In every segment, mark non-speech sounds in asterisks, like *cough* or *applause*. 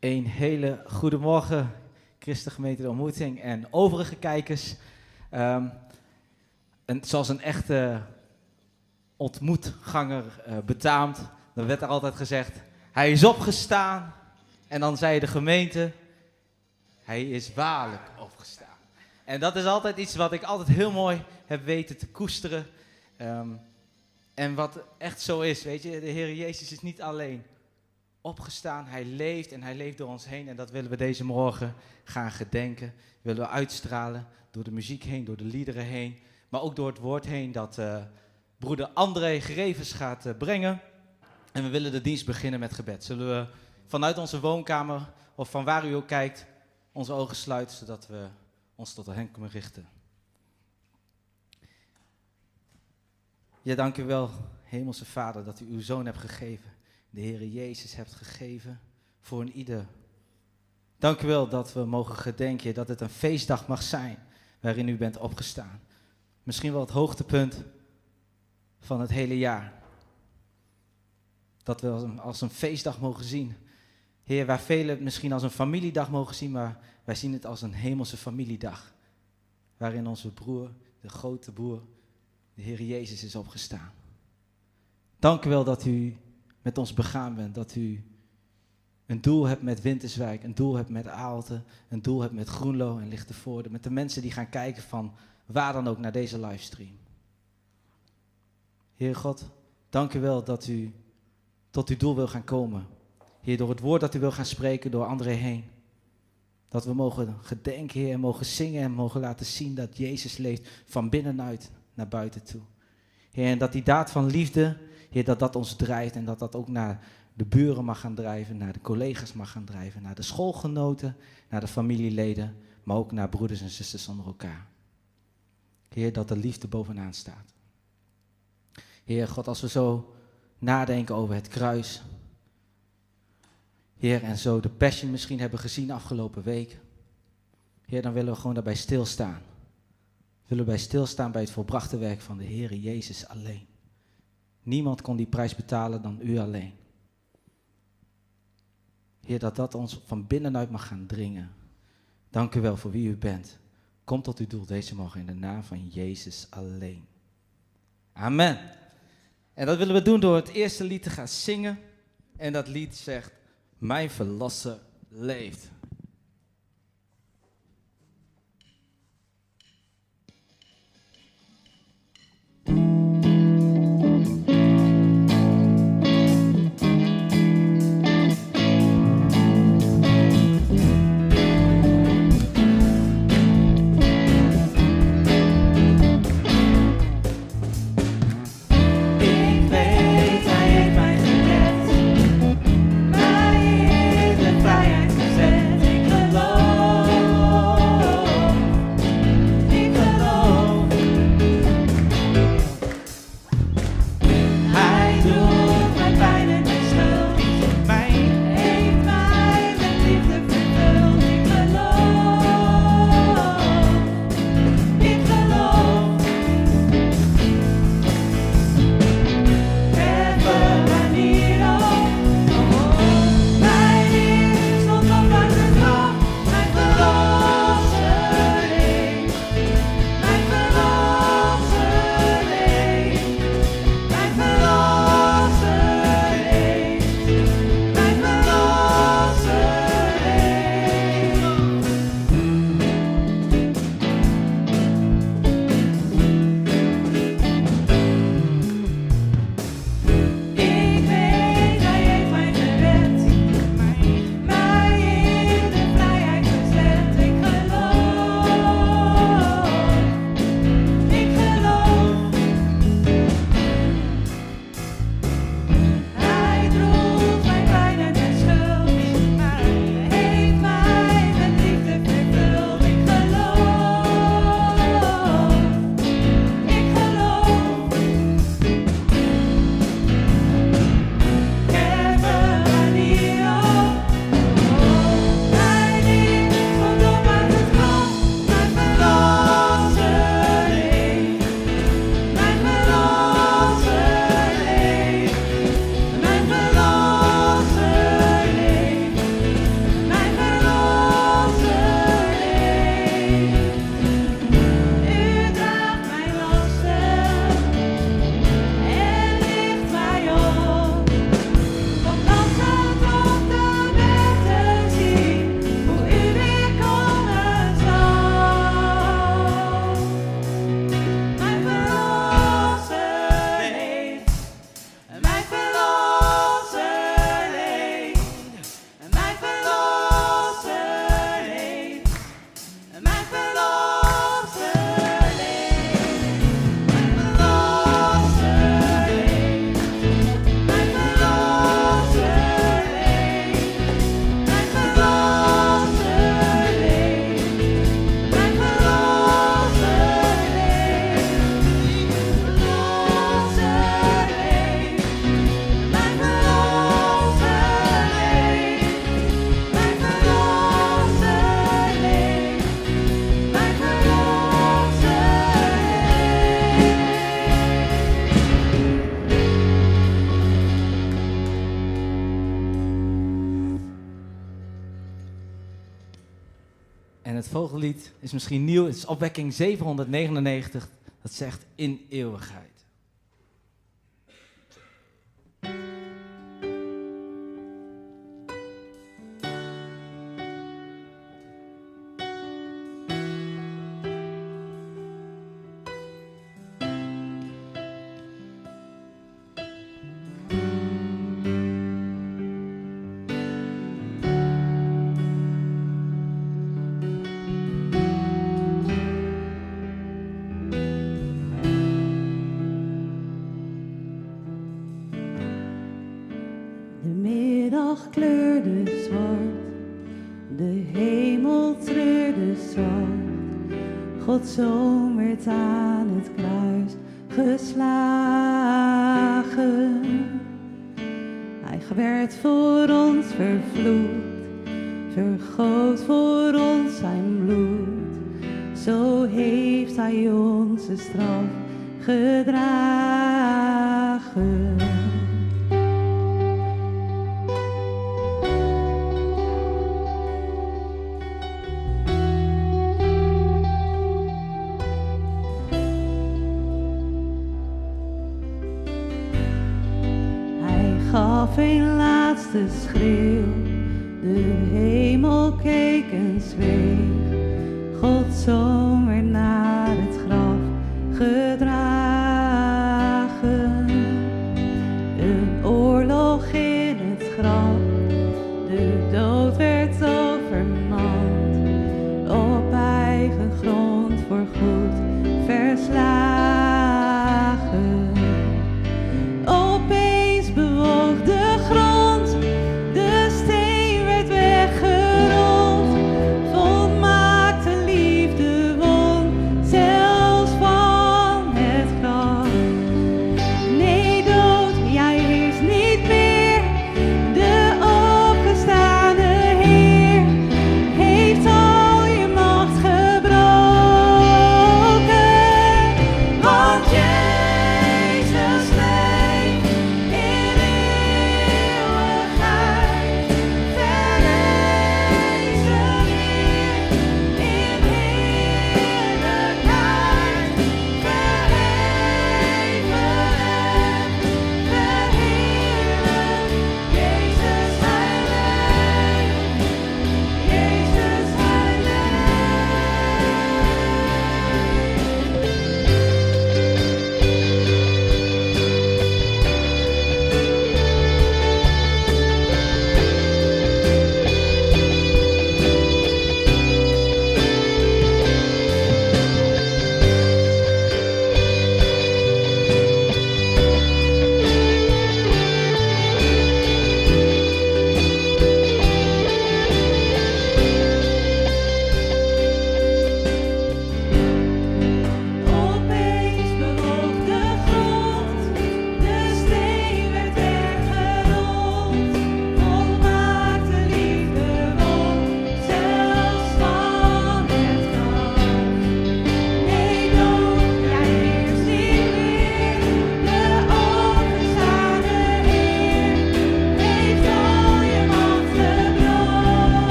Een hele goede morgen, Christengemeente de Ontmoeting en overige kijkers. Ehm, en zoals een echte ontmoetganger uh, betaamt, dan werd er altijd gezegd, hij is opgestaan. En dan zei de gemeente, hij is waarlijk opgestaan. En dat is altijd iets wat ik altijd heel mooi heb weten te koesteren. Ehm, en wat echt zo is, weet je, de Heer Jezus is niet alleen opgestaan. Hij leeft en hij leeft door ons heen. En dat willen we deze morgen gaan gedenken. Willen we uitstralen door de muziek heen, door de liederen heen. Maar ook door het woord heen dat uh, broeder André Grevens gaat uh, brengen. En we willen de dienst beginnen met gebed. Zullen we vanuit onze woonkamer of van waar u ook kijkt, onze ogen sluiten, zodat we ons tot hen kunnen richten. Ja, dank u wel, Hemelse Vader, dat u uw zoon hebt gegeven de Heer Jezus hebt gegeven voor een ieder. Dank u wel dat we mogen gedenken dat het een feestdag mag zijn waarin u bent opgestaan. Misschien wel het hoogtepunt van het hele jaar. Dat we als een feestdag mogen zien. Heer, waar velen het misschien als een familiedag mogen zien, maar wij zien het als een hemelse familiedag. Waarin onze broer, de grote broer, de Heer Jezus is opgestaan. Dank u wel dat u met ons begaan bent. Dat u een doel hebt met Winterswijk, een doel hebt met Aalte, een doel hebt met Groenlo en Lichtenvoorde. Met de mensen die gaan kijken van waar dan ook naar deze livestream. Heer God, dank u wel dat u tot uw doel wil gaan komen. Heer, door het woord dat u wil gaan spreken door anderen heen. Dat we mogen gedenken, Heer, en mogen zingen en mogen laten zien dat Jezus leeft van binnenuit naar buiten toe. Heer, en dat die daad van liefde Heer, dat dat ons drijft en dat dat ook naar de buren mag gaan drijven, naar de collega's mag gaan drijven, naar de schoolgenoten, naar de familieleden, maar ook naar broeders en zusters onder elkaar. Heer, dat de liefde bovenaan staat. Heer God, als we zo nadenken over het kruis. Heer, en zo de passion misschien hebben gezien afgelopen week. Heer, dan willen we gewoon daarbij stilstaan. Willen we bij stilstaan bij het volbrachte werk van de Heer Jezus alleen. Niemand kon die prijs betalen dan u alleen. Heer, dat dat ons van binnenuit mag gaan dringen. Dank u wel voor wie u bent. Kom tot uw doel deze morgen in de naam van Jezus alleen. Amen. En dat willen we doen door het eerste lied te gaan zingen. En dat lied zegt, mijn verlosser leeft. Is misschien nieuw. Het is opwekking 799. Dat zegt in eeuwigheid. Kleurde zwart, de hemel treurde zacht. Gods zoon werd aan het kruis geslagen. Hij werd voor ons vervloekt, vergoot voor ons zijn bloed. Zo heeft hij onze straf gedragen.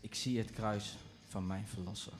ik zie het kruis van mijn verlosser.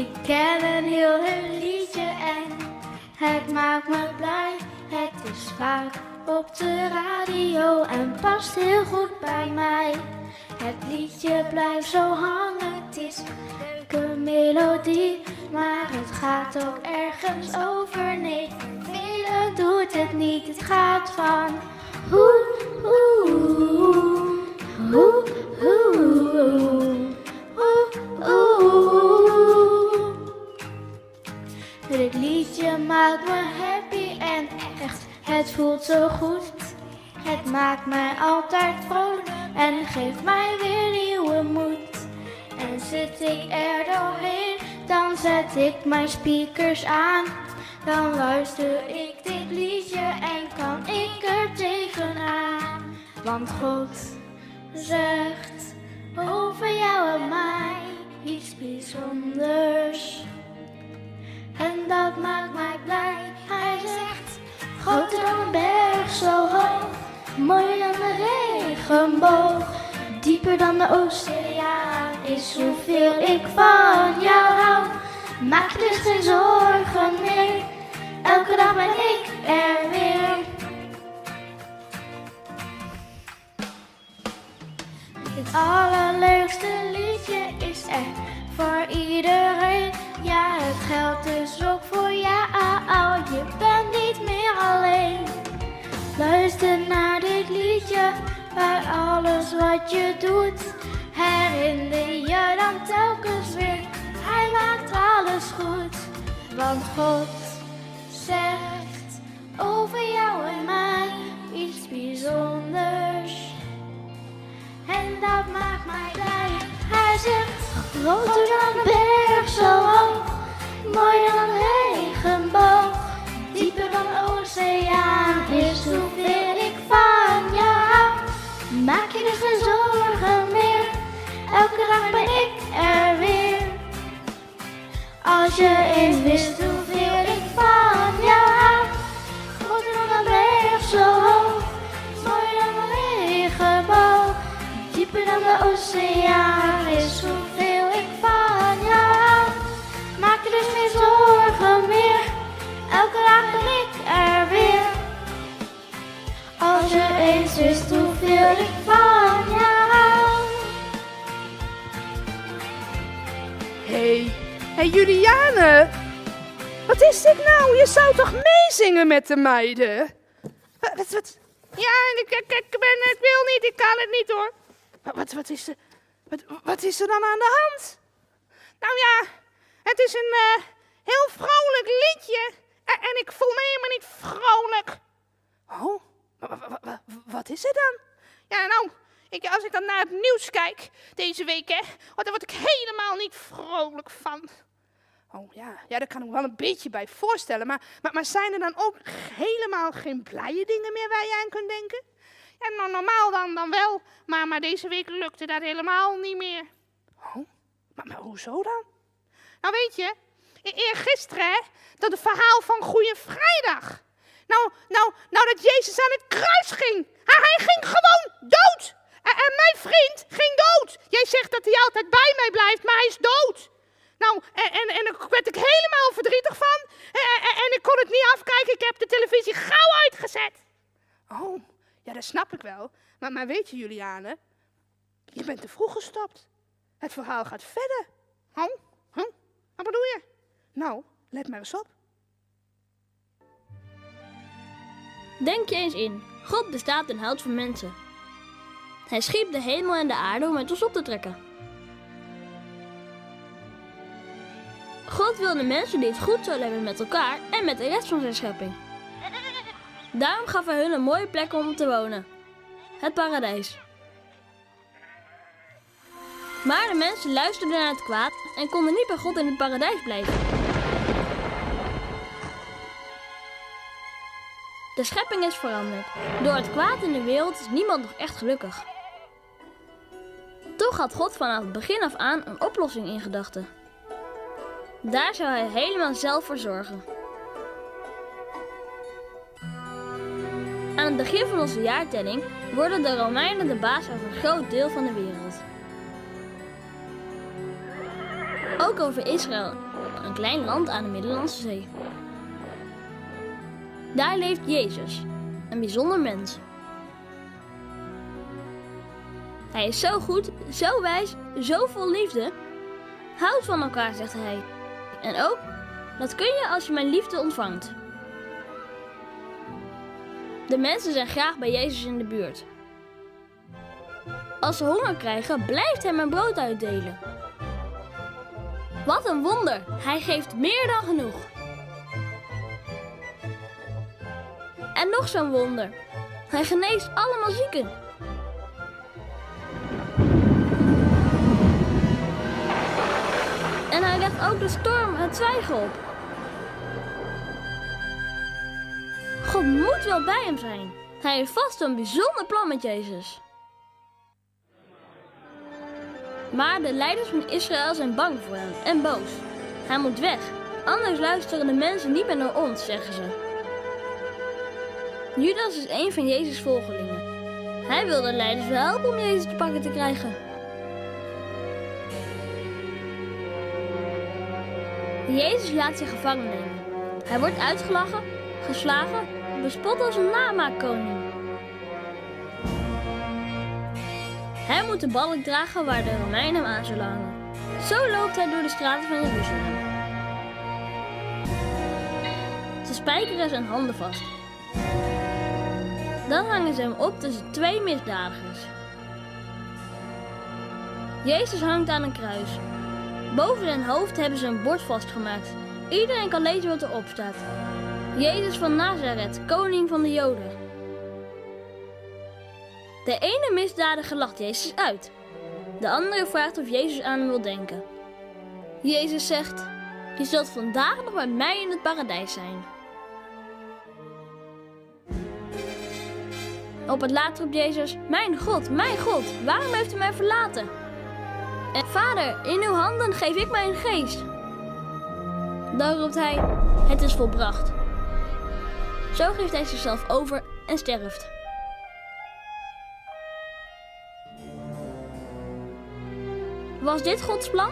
Ik ken een heel heel liedje en het maakt me blij. Het is vaak op de radio en past heel goed bij mij. Het liedje blijft zo hangen, het is een leuke melodie. Maar het gaat ook ergens over, nee, velen doet het niet. Het gaat van hoe, hoe, het voelt zo goed. Het maakt mij altijd vrolijk en geeft mij weer nieuwe moed. En zit ik er doorheen, dan zet ik mijn speakers aan. Dan luister ik dit liedje en kan ik er tegenaan. Want God zegt over jou en mij iets bijzonders. En dat maakt mij blij. Hij zegt, groter dan een berg, zo hoog. Mooier dan de regenboog. Dieper dan de oceaan is hoeveel ik van jou hou. Maak dus geen zorgen meer. Elke dag ben ik er weer. Het allerleukste liedje is er voor iedereen. Ja, het geldt dus ook voor jou. Je. Luister naar dit liedje, bij alles wat je doet. Herinner je dan telkens weer, hij maakt alles goed. Want God zegt over jou en mij iets bijzonders. En dat maakt mij blij. Hij zegt, groter dan berg, zo hoog. Mooier dan regenboog. Dieper dan oceaan is hoeveel ik van jou. Maak je dus geen zorgen meer. Elke dag ben ik er weer. Als je eens wist hoeveel ik van jou hou. Groter dan een berg, zo hoog. Mooier dan een regenboog. Dieper dan de oceaan wist hoeveel ik van jou hou. Hey, hey Juliane. Wat is dit nou? Je zou toch meezingen met de meiden? Wat, wat, wat? Ja, ik, ik, ik, ben, ik wil niet, ik kan het niet hoor. Wat, wat, wat, is, er, wat, wat is er dan aan de hand? Nou ja, het is een eh, heel vrolijk liedje. En, en ik voel me helemaal niet vrolijk. Oh, wat is er dan? Ja, nou, ik, als ik dan naar het nieuws kijk deze week, hè, oh, daar word ik helemaal niet vrolijk van. Oh ja, ja, daar kan ik me wel een beetje bij voorstellen. Maar, maar, maar zijn er dan ook helemaal geen blije dingen meer waar je aan kunt denken? Ja, nou, normaal dan, dan wel, maar, maar deze week lukte dat helemaal niet meer. Oh, maar, maar hoezo dan? Nou weet je, e- eergisteren, hè, dat het verhaal van Goeie Vrijdag. Nou, nou, nou dat Jezus aan het kruis ging. Hij, ging gewoon dood. En, mijn vriend ging dood. Jij zegt dat hij altijd bij mij blijft, maar hij is dood. Nou, en, en, en daar werd ik helemaal verdrietig van. En, en, en ik kon het niet afkijken. Ik heb de televisie gauw uitgezet. Oh, ja, dat snap ik wel. Maar, maar weet je, Juliane, je bent te vroeg gestopt. Het verhaal gaat verder. Oh, huh? wat bedoel je? Nou, let maar eens op. Denk je eens in, God bestaat en houdt van mensen. Hij schiep de hemel en de aarde om met ons op te trekken. God wilde mensen die het goed zouden hebben met elkaar en met de rest van zijn schepping. Daarom gaf hij hun een mooie plek om te wonen. Het paradijs. Maar de mensen luisterden naar het kwaad en konden niet bij God in het paradijs blijven. De schepping is veranderd. Door het kwaad in de wereld is niemand nog echt gelukkig. Toch had God vanaf het begin af aan een oplossing in gedachten. Daar zou hij helemaal zelf voor zorgen. Aan het begin van onze jaartelling worden de Romeinen de baas over een groot deel van de wereld. Ook over Israël, een klein land aan de Middellandse Zee. Daar leeft Jezus, een bijzonder mens. Hij is zo goed, zo wijs, zo vol liefde. Houd van elkaar, zegt hij. En ook, dat kun je als je mijn liefde ontvangt. De mensen zijn graag bij Jezus in de buurt. Als ze honger krijgen, blijft hij mijn brood uitdelen. Wat een wonder! Hij geeft meer dan genoeg. En nog zo'n wonder. Hij geneest allemaal zieken. En hij legt ook de storm het zwijgen op. God moet wel bij hem zijn. Hij heeft vast een bijzonder plan met Jezus. Maar de leiders van Israël zijn bang voor hem en boos. Hij moet weg, anders luisteren de mensen niet meer naar ons, zeggen ze. Judas is een van Jezus' volgelingen. Hij wil de leiders wel helpen om Jezus te pakken te krijgen. Jezus laat zich gevangen nemen. Hij wordt uitgelachen, geslagen, bespot als een namaakkoning. Hij moet de balk dragen waar de Romeinen hem aan zullen hangen. Zo loopt hij door de straten van Jeruzalem. Ze spijkeren zijn handen vast. Dan hangen ze hem op tussen twee misdadigers. Jezus hangt aan een kruis. Boven zijn hoofd hebben ze een bord vastgemaakt. Iedereen kan lezen wat erop staat. Jezus van Nazareth, koning van de Joden. De ene misdadiger lacht Jezus uit. De andere vraagt of Jezus aan hem wil denken. Jezus zegt: Je zult vandaag nog met mij in het paradijs zijn. Op het laatst roept Jezus: Mijn God, mijn God, waarom heeft u mij verlaten? En Vader, in uw handen geef ik mijn geest. Dan roept hij: Het is volbracht. Zo geeft hij zichzelf over en sterft. Was dit Gods plan?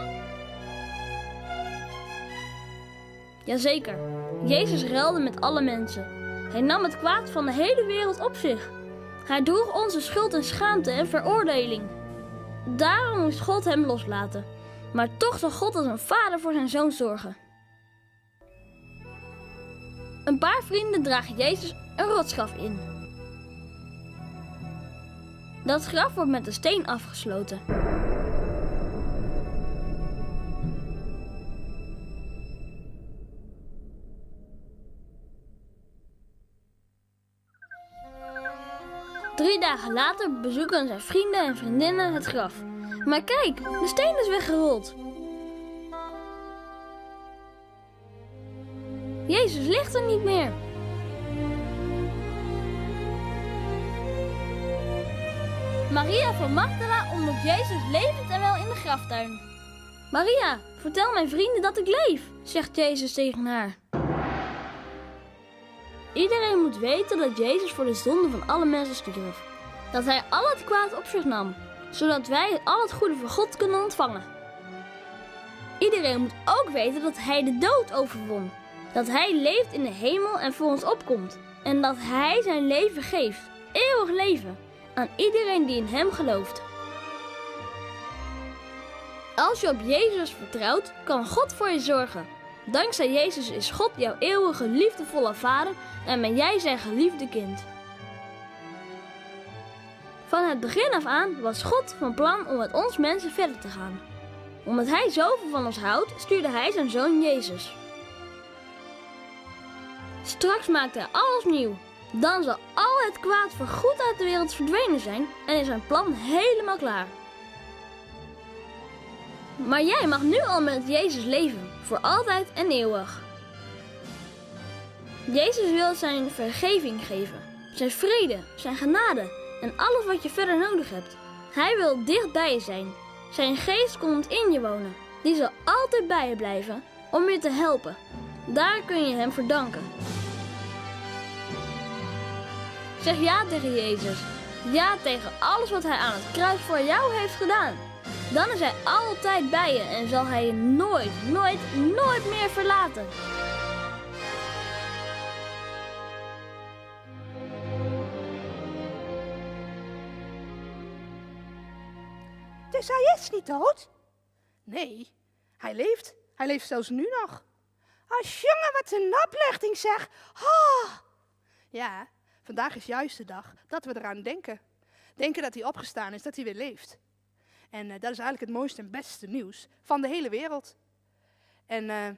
Jazeker. Jezus ruilde met alle mensen. Hij nam het kwaad van de hele wereld op zich. Hij droeg onze schuld en schaamte en veroordeling. Daarom moest God hem loslaten. Maar toch zal God als een vader voor zijn zoon zorgen. Een paar vrienden dragen Jezus een rotsgraf in. Dat graf wordt met een steen afgesloten. Drie dagen later bezoeken zijn vrienden en vriendinnen het graf. Maar kijk, de steen is weggerold. Jezus ligt er niet meer. Maria van Magdala ontmoet Jezus levend en wel in de graftuin. Maria, vertel mijn vrienden dat ik leef, zegt Jezus tegen haar. Iedereen moet weten dat Jezus voor de zonde van alle mensen stierf. Dat hij al het kwaad op zich nam, zodat wij al het goede van God kunnen ontvangen. Iedereen moet ook weten dat hij de dood overwon. Dat hij leeft in de hemel en voor ons opkomt. En dat hij zijn leven geeft, eeuwig leven, aan iedereen die in hem gelooft. Als je op Jezus vertrouwt, kan God voor je zorgen. Dankzij Jezus is God jouw eeuwige liefdevolle vader en ben jij zijn geliefde kind. Van het begin af aan was God van plan om met ons mensen verder te gaan. Omdat hij zoveel van ons houdt, stuurde hij zijn zoon Jezus. Straks maakt hij alles nieuw. Dan zal al het kwaad voor goed uit de wereld verdwenen zijn en is zijn plan helemaal klaar. Maar jij mag nu al met Jezus leven, voor altijd en eeuwig. Jezus wil zijn vergeving geven, zijn vrede, zijn genade en alles wat je verder nodig hebt. Hij wil dicht bij je zijn. Zijn geest komt in je wonen. Die zal altijd bij je blijven om je te helpen. Daar kun je hem voor danken. Zeg ja tegen Jezus. Ja tegen alles wat hij aan het kruis voor jou heeft gedaan. Dan is hij altijd bij je en zal hij je nooit, nooit, nooit meer verlaten. Dus hij is niet dood? Nee, hij leeft. Hij leeft zelfs nu nog. Als jongen, wat een oplichting zeg. Oh. Ja, vandaag is juist de dag dat we eraan denken. Denken dat hij opgestaan is, dat hij weer leeft. En eh, dat is eigenlijk het mooiste en beste nieuws van de hele wereld. En eh,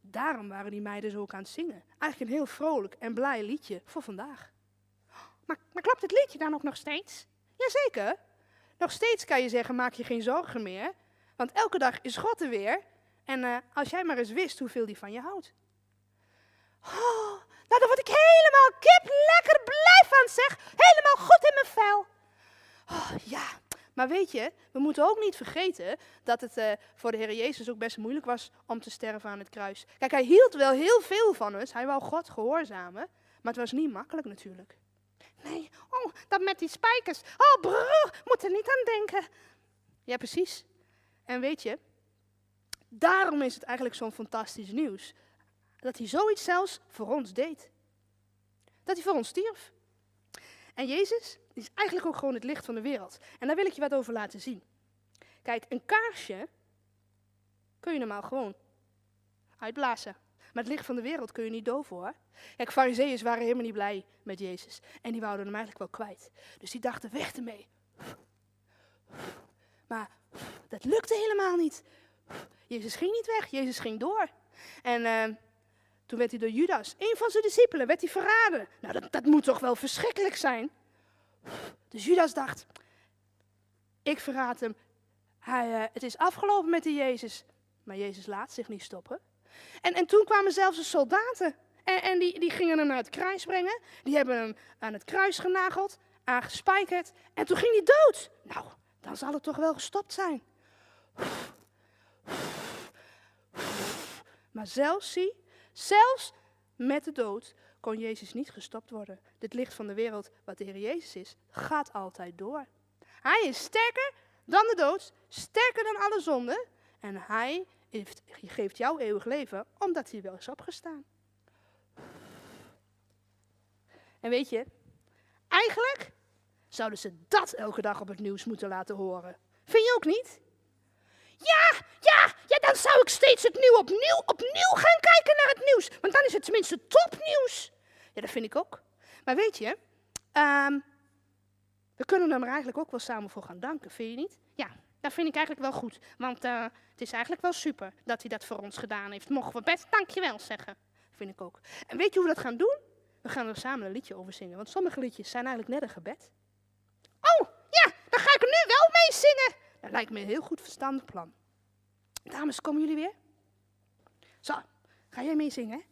daarom waren die meiden zo ook aan het zingen. Eigenlijk een heel vrolijk en blij liedje voor vandaag. Maar, maar klopt het liedje dan ook nog steeds? Jazeker. Nog steeds kan je zeggen, maak je geen zorgen meer. Want elke dag is God er weer. En eh, als jij maar eens wist hoeveel die van je houdt. Oh, nou, daar word ik helemaal kip lekker blij van, zeg. Helemaal goed in mijn vel. Oh, ja, maar weet je, we moeten ook niet vergeten dat het eh, voor de Heer Jezus ook best moeilijk was om te sterven aan het kruis. Kijk, hij hield wel heel veel van ons. Hij wou God gehoorzamen. Maar het was niet makkelijk natuurlijk. Nee, oh, dat met die spijkers. Oh, broer, moet er niet aan denken. Ja, precies. En weet je, daarom is het eigenlijk zo'n fantastisch nieuws. Dat hij zoiets zelfs voor ons deed. Dat hij voor ons stierf. En Jezus is eigenlijk ook gewoon het licht van de wereld. En daar wil ik je wat over laten zien. Kijk, een kaarsje kun je normaal gewoon uitblazen. Maar het licht van de wereld kun je niet doven hoor. Kijk, fariseeërs waren helemaal niet blij met Jezus. En die wouden hem eigenlijk wel kwijt. Dus die dachten, weg ermee. Maar dat lukte helemaal niet. Jezus ging niet weg, Jezus ging door. En uh, toen werd hij door Judas, een van zijn discipelen, werd hij verraden. Nou, dat, dat moet toch wel verschrikkelijk zijn? Dus Judas dacht, ik verraad hem. Hij, uh, het is afgelopen met die Jezus. Maar Jezus laat zich niet stoppen. En, en toen kwamen zelfs de soldaten. En, en die, die gingen hem naar het kruis brengen. Die hebben hem aan het kruis genageld, aangespijkerd. En toen ging hij dood. Nou, dan zal het toch wel gestopt zijn. Maar zelfs, zie, zelfs met de dood kon Jezus niet gestopt worden. Dit licht van de wereld, wat de Heer Jezus is, gaat altijd door. Hij is sterker dan de dood, sterker dan alle zonden. En hij geeft jou eeuwig leven, omdat hij wel is opgestaan. En weet je, eigenlijk zouden ze dat elke dag op het nieuws moeten laten horen. Vind je ook niet? Ja, ja, ja, dan zou ik steeds het nieuw opnieuw, opnieuw gaan kijken naar het nieuws. Want dan is het tenminste topnieuws. Ja, dat vind ik ook. Maar weet je, um, we kunnen hem er eigenlijk ook wel samen voor gaan danken, vind je niet? Ja, dat vind ik eigenlijk wel goed. Want uh, het is eigenlijk wel super dat hij dat voor ons gedaan heeft. Mogen we best dankjewel zeggen. Vind ik ook. En weet je hoe we dat gaan doen? We gaan er samen een liedje over zingen. Want sommige liedjes zijn eigenlijk net een gebed. Oh, ja, dan ga ik er nu wel mee zingen. Dat lijkt me een heel goed verstandig plan. Dames, komen jullie weer? Zo, ga jij mee zingen?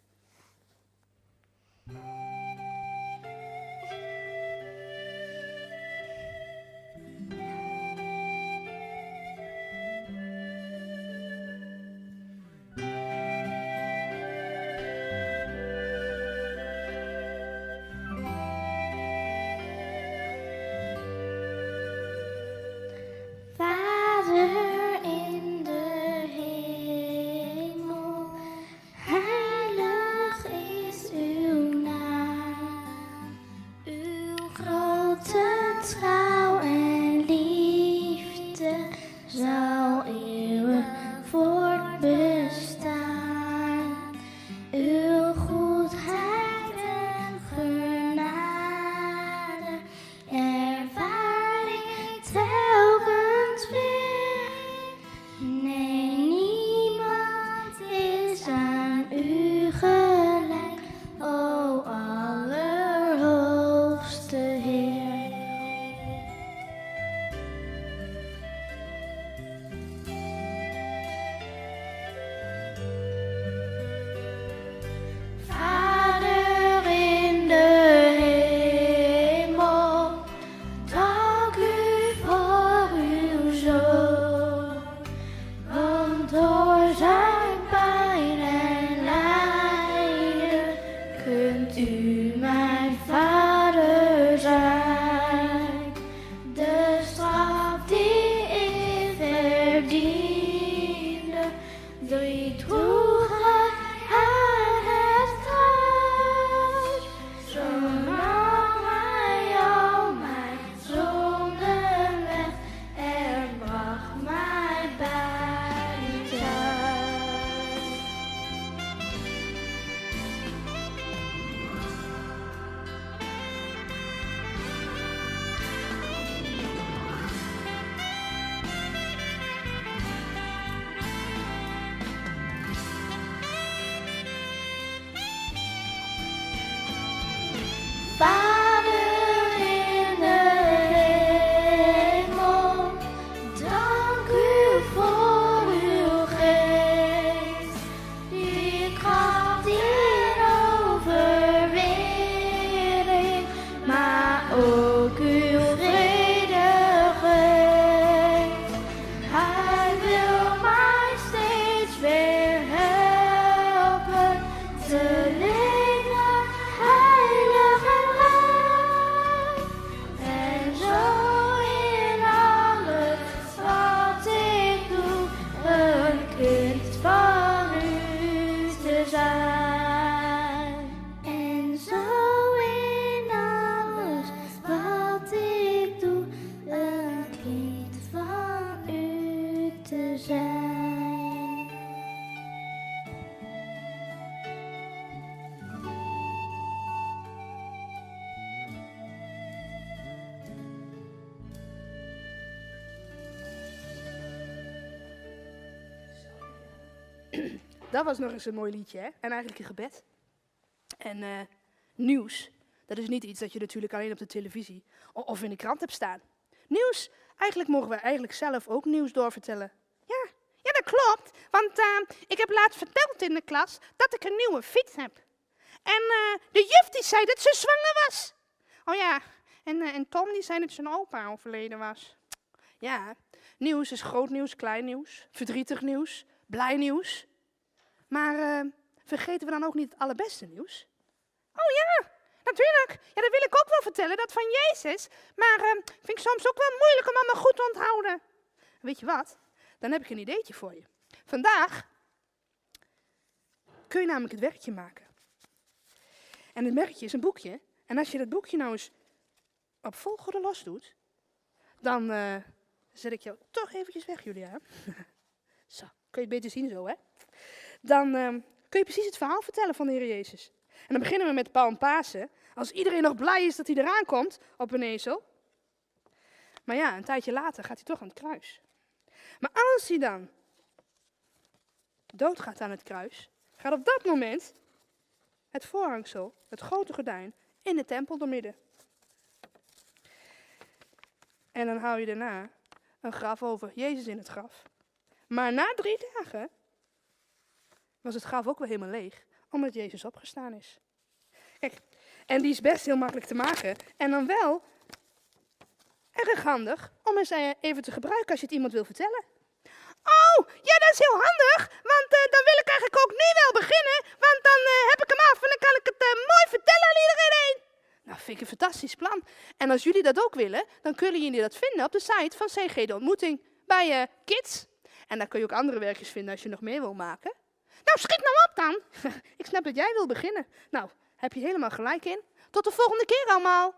Dat was nog eens een mooi liedje, hè? En eigenlijk een gebed. En eh, nieuws, dat is niet iets dat je natuurlijk alleen op de televisie of in de krant hebt staan. Nieuws, eigenlijk mogen we eigenlijk zelf ook nieuws doorvertellen. Ja, ja dat klopt. Want eh, ik heb laatst verteld in de klas dat ik een nieuwe fiets heb. En eh, de juf die zei dat ze zwanger was. Oh ja, en, en Tom die zei dat zijn opa overleden was. Ja, nieuws is groot nieuws, klein nieuws, verdrietig nieuws, blij nieuws. Maar eh, vergeten we dan ook niet het allerbeste nieuws? Oh ja, natuurlijk. Ja, dat wil ik ook wel vertellen, dat van Jezus. Maar eh, vind ik soms ook wel moeilijk om allemaal goed te onthouden. Weet je wat? Dan heb ik een ideetje voor je. Vandaag kun je namelijk het werkje maken. En het merkje is een boekje. En als je dat boekje nou eens op volgorde los doet, dan eh, zet ik jou toch eventjes weg, Julia. *laughs* zo, kun je het beter zien zo, hè? Dan ehm, kun je precies het verhaal vertellen van de Heer Jezus. En dan beginnen we met Paul en Pasen. Als iedereen nog blij is dat hij eraan komt op een ezel. Maar ja, een tijdje later gaat hij toch aan het kruis. Maar als hij dan doodgaat aan het kruis, gaat op dat moment het voorhangsel, het grote gordijn, in de tempel doormidden. En dan hou je daarna een graf over, Jezus in het graf. Maar na drie dagen was het graf ook wel helemaal leeg, omdat Jezus opgestaan is. Kijk, en die is best heel makkelijk te maken. En dan wel erg handig om eens eh, even te gebruiken als je het iemand wil vertellen. Oh, ja, dat is heel handig, want eh, dan wil ik eigenlijk ook nu wel beginnen, want dan eh, heb ik hem af en dan kan ik het mooi vertellen aan iedereen. Nou, vind ik een fantastisch plan. En als jullie dat ook willen, dan kunnen jullie dat vinden op de site van CG De Ontmoeting bij Kids. En daar kun je ook andere werkjes vinden als je nog meer wil maken. Nou, schiet nou op dan. *laughs* ik snap dat jij wil beginnen. Nou, heb je helemaal gelijk in. Tot de volgende keer allemaal.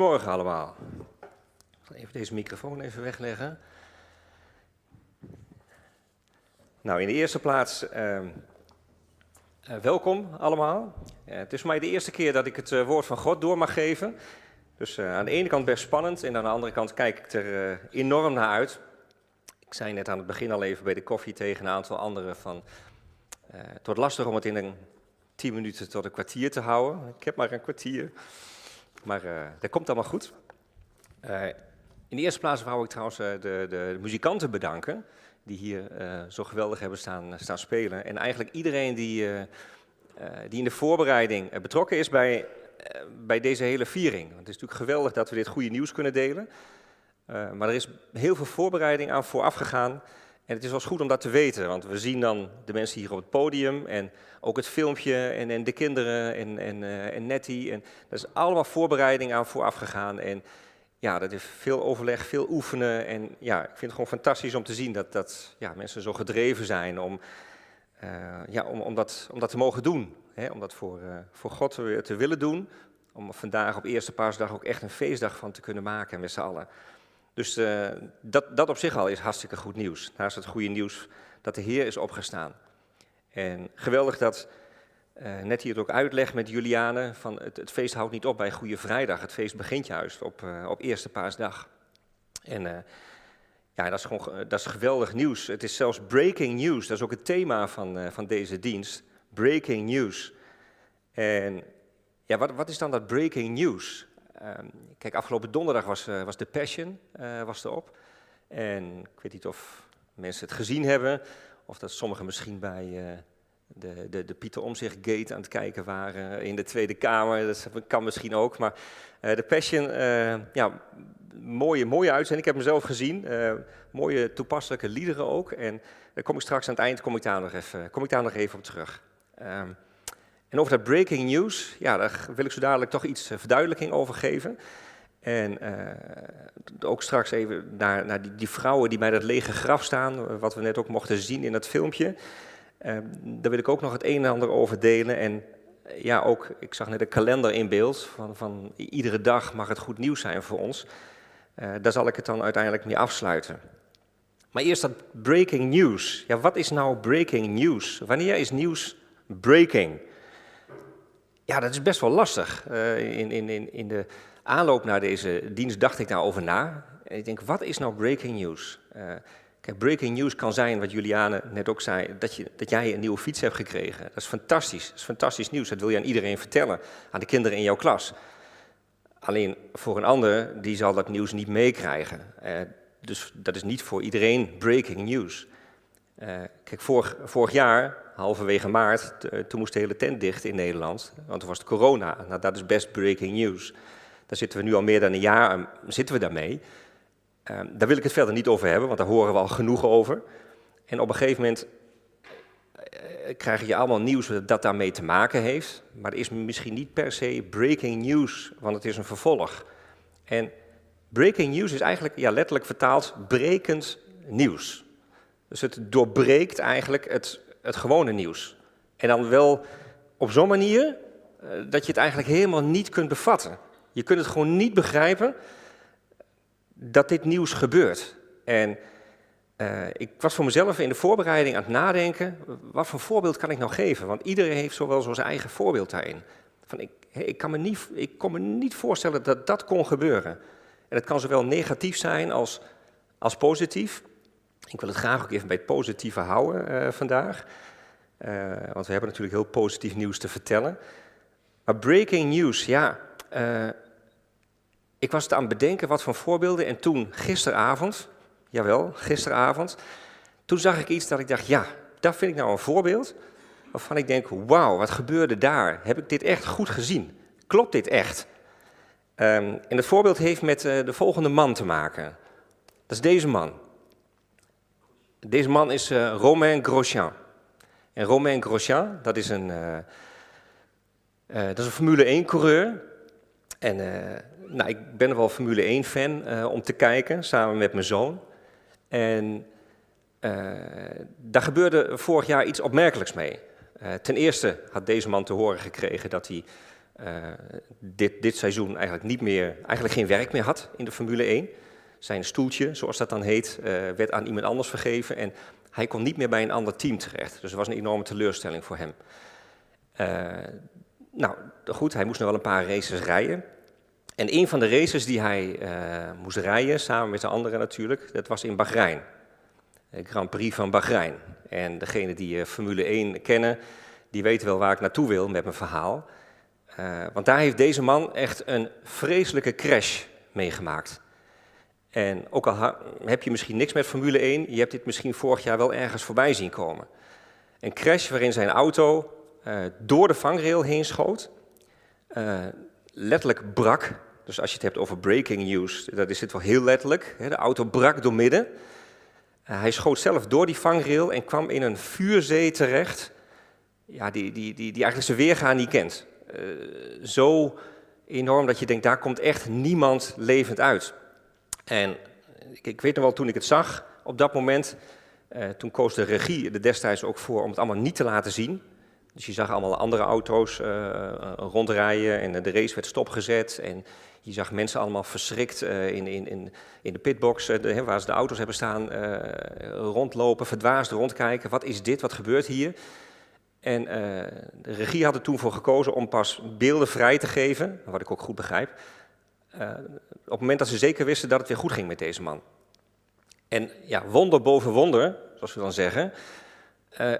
Goedemorgen allemaal. Ik zal even deze microfoon even wegleggen. Nou, in de eerste plaats, ehm, eh, welkom allemaal. Eh, het is voor mij de eerste keer dat ik het eh, woord van God door mag geven. Dus aan de ene kant best spannend en aan de andere kant kijk ik er enorm naar uit. Ik zei net aan het begin al even bij de koffie tegen een aantal anderen van... het wordt lastig om het in een 10 minuten tot een kwartier te houden. Ik heb maar een kwartier. Maar eh, dat komt allemaal goed. Eh, in de eerste plaats wou ik trouwens eh, de, de, de muzikanten bedanken. Die hier zo geweldig hebben staan, staan spelen. En eigenlijk iedereen die, die in de voorbereiding betrokken is bij, bij deze hele viering. Want het is natuurlijk geweldig dat we dit goede nieuws kunnen delen. Maar er is heel veel voorbereiding aan vooraf gegaan. En het is wel goed om dat te weten, want we zien dan de mensen hier op het podium en ook het filmpje en, en de kinderen en, en, eh, en Nettie. En dat is allemaal voorbereiding aan vooraf gegaan. En ja, dat is veel overleg, veel oefenen. En ja, ik vind het gewoon fantastisch om te zien dat, dat ja, mensen zo gedreven zijn om, eh, ja, om, om, dat, om dat te mogen doen. Hè? Om dat voor, eh, voor God te, te willen doen. Om vandaag op Eerste Paasdag ook echt een feestdag van te kunnen maken met z'n allen. Dus eh, dat, dat op zich al is hartstikke goed nieuws. Naast het goede nieuws dat de Heer is opgestaan. En geweldig dat eh net hier het ook uitlegt met Juliane, van het, het feest houdt niet op bij Goede Vrijdag. Het feest begint juist op, eh, op Eerste Paasdag. En ja, dat is gewoon ge- dat is geweldig nieuws. Het is zelfs breaking news. Dat is ook het thema van, van deze dienst. Breaking news. En ja, wat, wat is dan dat breaking news? Ehm, kijk, afgelopen donderdag was, eh, was The Passion eh, was erop. En ik weet niet of mensen het gezien hebben, of dat sommigen misschien bij eh, de, de, de Pieter Omzicht Gate aan het kijken waren in de Tweede Kamer. Dat kan misschien ook, maar The Passion, eh, ja, mooie, mooie uitzending. Ik heb hem zelf gezien. Mooie toepasselijke liederen ook. En daar kom ik straks aan het eind kom ik daar nog even, kom ik daar nog even op terug. Ehm, en over dat breaking news, ja, daar wil ik zo dadelijk toch iets eh, verduidelijking over geven. En eh, ook straks even naar, naar die, die vrouwen die bij dat lege graf staan, eh, wat we net ook mochten zien in dat filmpje. Eh, daar wil ik ook nog het een en ander over delen. En ja, ook, ik zag net een kalender in beeld, van, van iedere dag mag het goed nieuws zijn voor ons. Daar zal ik het dan uiteindelijk mee afsluiten. Maar eerst dat breaking news. Ja, wat is nou breaking news? Wanneer is nieuws breaking? Ja, dat is best wel lastig. Eh, in, in, in, de aanloop naar deze dienst dacht ik daarover na. En ik denk, wat is nou breaking news? Eh, kijk, breaking news kan zijn, wat Juliane net ook zei, dat, je, dat jij een nieuwe fiets hebt gekregen. Dat is fantastisch. Dat is fantastisch nieuws. Dat wil je aan iedereen vertellen, aan de kinderen in jouw klas. Alleen voor een ander, die zal dat nieuws niet meekrijgen. Eh, dus dat is niet voor iedereen breaking news. Eh, kijk, vorig, vorig jaar, halverwege maart, eh, toen moest de hele tent dicht in Nederland. Want toen was het corona. Nou, dat is best breaking news. Daar zitten we nu al meer dan een jaar aan, zitten we daarmee. Eh, daar wil ik het verder niet over hebben, want daar horen we al genoeg over. En op een gegeven moment eh, krijg je allemaal nieuws dat daarmee te maken heeft. Maar het is misschien niet per se breaking news, want het is een vervolg. En breaking news is eigenlijk ja, letterlijk vertaald brekend nieuws. Dus het doorbreekt eigenlijk het, het gewone nieuws. En dan wel op zo'n manier eh, dat je het eigenlijk helemaal niet kunt bevatten. Je kunt het gewoon niet begrijpen dat dit nieuws gebeurt. En eh, ik was voor mezelf in de voorbereiding aan het nadenken, wat voor voorbeeld kan ik nou geven? Want iedereen heeft zowel zo zijn eigen voorbeeld daarin. Van ik, ik, kan me niet, ik kon me niet voorstellen dat dat kon gebeuren. En het kan zowel negatief zijn als, als positief. Ik wil het graag ook even bij het positieve houden eh, vandaag. Eh, want we hebben natuurlijk heel positief nieuws te vertellen. Maar breaking news, ja. eh, ik was het aan het bedenken wat voor voorbeelden. En toen, gisteravond, jawel, gisteravond. Toen zag ik iets dat ik dacht, ja, dat vind ik nou een voorbeeld. Waarvan ik denk, wauw, wat gebeurde daar? Heb ik dit echt goed gezien? Klopt dit echt? Ehm, en het voorbeeld heeft met de volgende man te maken. Dat is deze man. Deze man is eh, Romain Grosjean. En Romain Grosjean, dat is een, eh, eh, dat is een Formule 1-coureur. En nou, ik ben wel Formule 1-fan eh, om te kijken, samen met mijn zoon. En daar gebeurde vorig jaar iets opmerkelijks mee. Ten eerste had deze man te horen gekregen dat hij dit, dit seizoen eigenlijk, niet meer, eigenlijk geen werk meer had in de Formule 1. Zijn stoeltje, zoals dat dan heet, eh, werd aan iemand anders vergeven. En hij kon niet meer bij een ander team terecht. Dus het was een enorme teleurstelling voor hem. Eh, nou, goed, hij moest nog wel een paar races rijden. En een van de races die hij eh, moest rijden, samen met de anderen natuurlijk, dat was in Bahrein. De Grand Prix van Bahrein. En degene die Formule 1 kennen, die weten wel waar ik naartoe wil met mijn verhaal. Want daar heeft deze man echt een vreselijke crash meegemaakt. En ook al heb je misschien niks met Formule 1, je hebt dit misschien vorig jaar wel ergens voorbij zien komen. Een crash waarin zijn auto eh, door de vangrail heen schoot, eh, letterlijk brak. Dus als je het hebt over breaking news, dat is dit wel heel letterlijk. De auto brak door midden. Eh, hij schoot zelf door die vangrail en kwam in een vuurzee terecht, ja, die, die, die, die eigenlijk zijn weergaan niet kent. Zo enorm dat je denkt, daar komt echt niemand levend uit. En ik, ik weet nog wel, toen ik het zag, op dat moment, eh, toen koos de regie er destijds ook voor om het allemaal niet te laten zien. Dus je zag allemaal andere auto's eh, rondrijden en de race werd stopgezet. En je zag mensen allemaal verschrikt eh, in, in, in, in de pitbox, waar ze de auto's hebben staan, rondlopen, verdwaasd rondkijken. Wat is dit? Wat gebeurt hier? En de regie had er toen voor gekozen om pas beelden vrij te geven, wat ik ook goed begrijp, eh, op het moment dat ze zeker wisten dat het weer goed ging met deze man. En ja, wonder boven wonder, zoals we dan zeggen, eh,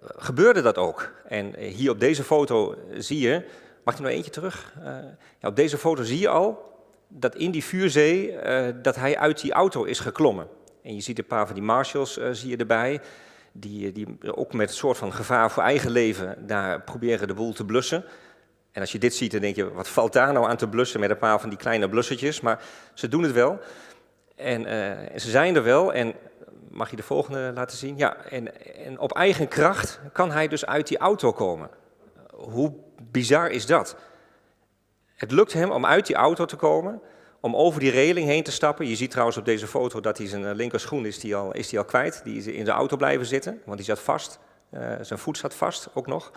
gebeurde dat ook. En eh, hier op deze foto zie je, mag ik nog eentje terug? Ja, op deze foto zie je al dat in die vuurzee, dat hij uit die auto is geklommen. En je ziet een paar van die marshals zie je erbij, die, die ook met een soort van gevaar voor eigen leven daar proberen de boel te blussen. En als je dit ziet, dan denk je, wat valt daar nou aan te blussen met een paar van die kleine blussertjes? Maar ze doen het wel. En, eh, en ze zijn er wel. En mag je de volgende laten zien? Ja, en, en op eigen kracht kan hij dus uit die auto komen. Hoe bizar is dat? Het lukt hem om uit die auto te komen, om over die reling heen te stappen. Je ziet trouwens op deze foto dat hij zijn eh, linkerschoen is die al, is die al kwijt. Die is in de auto blijven zitten, want die zat vast. Eh, zijn voet zat vast ook nog.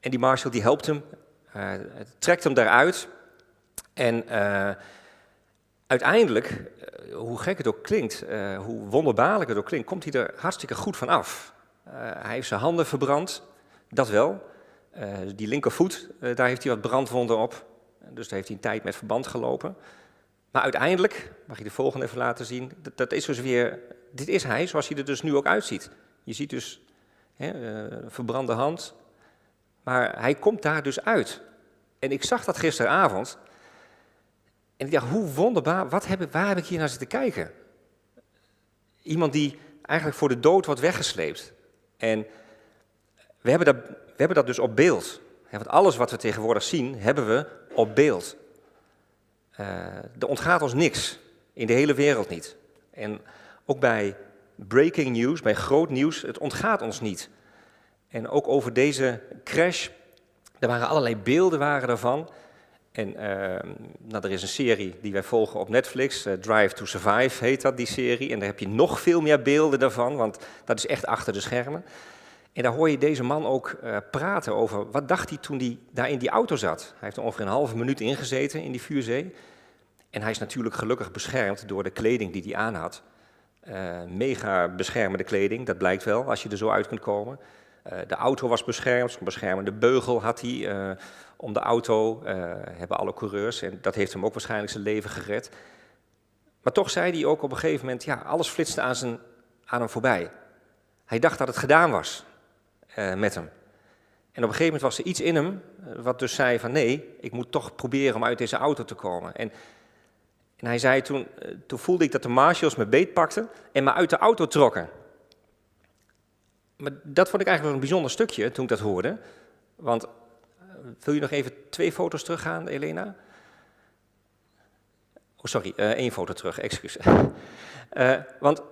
En die marshal die helpt hem, eh, trekt hem daaruit. En eh, uiteindelijk, eh, hoe gek het ook klinkt, hoe wonderbaarlijk het ook klinkt, komt hij er hartstikke goed van af. Hij heeft zijn handen verbrand, dat wel. Die linkervoet, daar heeft hij wat brandwonden op. Dus daar heeft hij een tijd met verband gelopen. Maar uiteindelijk, mag je de volgende even laten zien, dat, is dus weer, dit is hij zoals hij er dus nu ook uitziet. Je ziet dus hè, verbrande hand, maar hij komt daar dus uit. En ik zag dat gisteravond en ik dacht, hoe wonderbaar, wat waar heb ik hier naar zitten kijken? Iemand die eigenlijk voor de dood wordt weggesleept. En we hebben dat, we hebben dat dus op beeld. Want alles wat we tegenwoordig zien, hebben we op beeld. Eh, er ontgaat ons niks, in de hele wereld niet. En ook bij breaking news, bij groot nieuws, het ontgaat ons niet. En ook over deze crash, er waren allerlei beelden waren ervan. En eh, nou, er is een serie die wij volgen op Netflix, eh, Drive to Survive heet dat, die serie. En daar heb je nog veel meer beelden daarvan, want dat is echt achter de schermen. En daar hoor je deze man ook eh, praten over, wat dacht hij toen hij daar in die auto zat? Hij heeft er ongeveer een halve minuut ingezeten in die vuurzee. En hij is natuurlijk gelukkig beschermd door de kleding die hij aan had. Eh, mega beschermende kleding, dat blijkt wel, als je er zo uit kunt komen. Eh, de auto was beschermd, zo'n beschermende beugel had hij eh, om de auto, eh, hebben alle coureurs. En dat heeft hem ook waarschijnlijk zijn leven gered. Maar toch zei hij ook op een gegeven moment, ja, alles flitste aan, zijn, aan hem voorbij. Hij dacht dat het gedaan was met hem. En op een gegeven moment was er iets in hem, wat dus zei van nee, ik moet toch proberen om uit deze auto te komen. En, en hij zei toen, toen voelde ik dat de marshals me beet pakten en me uit de auto trokken. Maar dat vond ik eigenlijk wel een bijzonder stukje toen ik dat hoorde. Want, eh, wil je nog even twee foto's teruggaan, Elena? Oh, sorry, eh, één foto terug, excuus. *laughs* Eh, want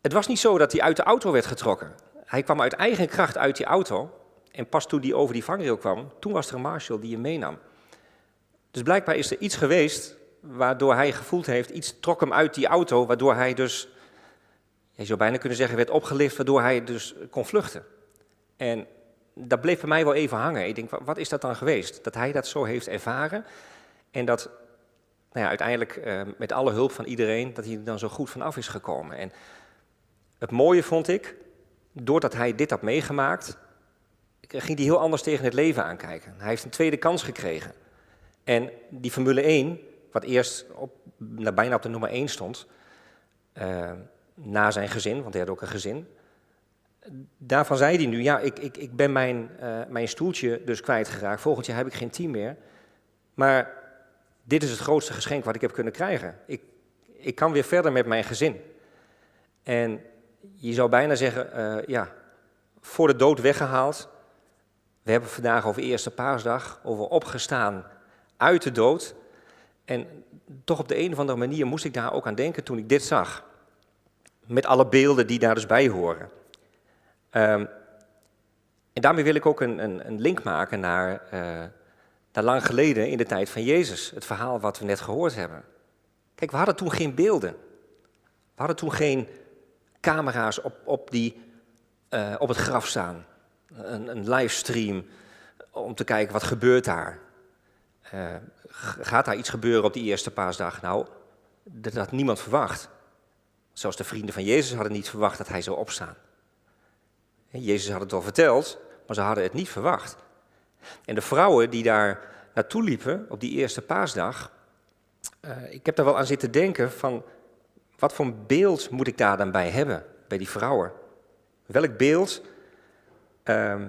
het was niet zo dat hij uit de auto werd getrokken. Hij kwam uit eigen kracht uit die auto. En pas toen hij over die vangrail kwam, toen was er een marshal die hem meenam. Dus blijkbaar is er iets geweest waardoor hij gevoeld heeft, iets trok hem uit die auto, waardoor hij dus, je zou bijna kunnen zeggen, werd opgelift, waardoor hij dus kon vluchten. En dat bleef bij mij wel even hangen. Ik denk, wa- wat is dat dan geweest? Dat hij dat zo heeft ervaren en dat nou ja, uiteindelijk eh, met alle hulp van iedereen, dat hij er dan zo goed vanaf is gekomen. En het mooie vond ik, doordat hij dit had meegemaakt, ging hij heel anders tegen het leven aankijken. Hij heeft een tweede kans gekregen. En die Formule 1, wat eerst op, nou, bijna op de nummer 1 stond, eh, na zijn gezin, want hij had ook een gezin. Daarvan zei hij nu, ja, ik, ik, ik ben mijn, eh, mijn stoeltje dus kwijtgeraakt. Volgend jaar heb ik geen team meer. Maar dit is het grootste geschenk wat ik heb kunnen krijgen. Ik, ik kan weer verder met mijn gezin. En je zou bijna zeggen, eh, ja, voor de dood weggehaald. We hebben vandaag over Eerste Paasdag, over opgestaan uit de dood. En toch op de een of andere manier moest ik daar ook aan denken toen ik dit zag. Met alle beelden die daar dus bij horen. Ehm, en daarmee wil ik ook een, een, een link maken naar, naar lang geleden in de tijd van Jezus. Het verhaal wat we net gehoord hebben. Kijk, we hadden toen geen beelden. We hadden toen geen camera's op, op, die, eh, op het graf staan. Een, een livestream om te kijken wat gebeurt daar. Eh, gaat daar iets gebeuren op die eerste paasdag? Nou, dat had niemand verwacht. Zelfs de vrienden van Jezus hadden niet verwacht dat hij zou opstaan. Jezus had het wel verteld, maar ze hadden het niet verwacht. En de vrouwen die daar naartoe liepen op die eerste paasdag, eh, ik heb daar wel aan zitten denken van, wat voor een beeld moet ik daar dan bij hebben, bij die vrouwen? Welk beeld ehm,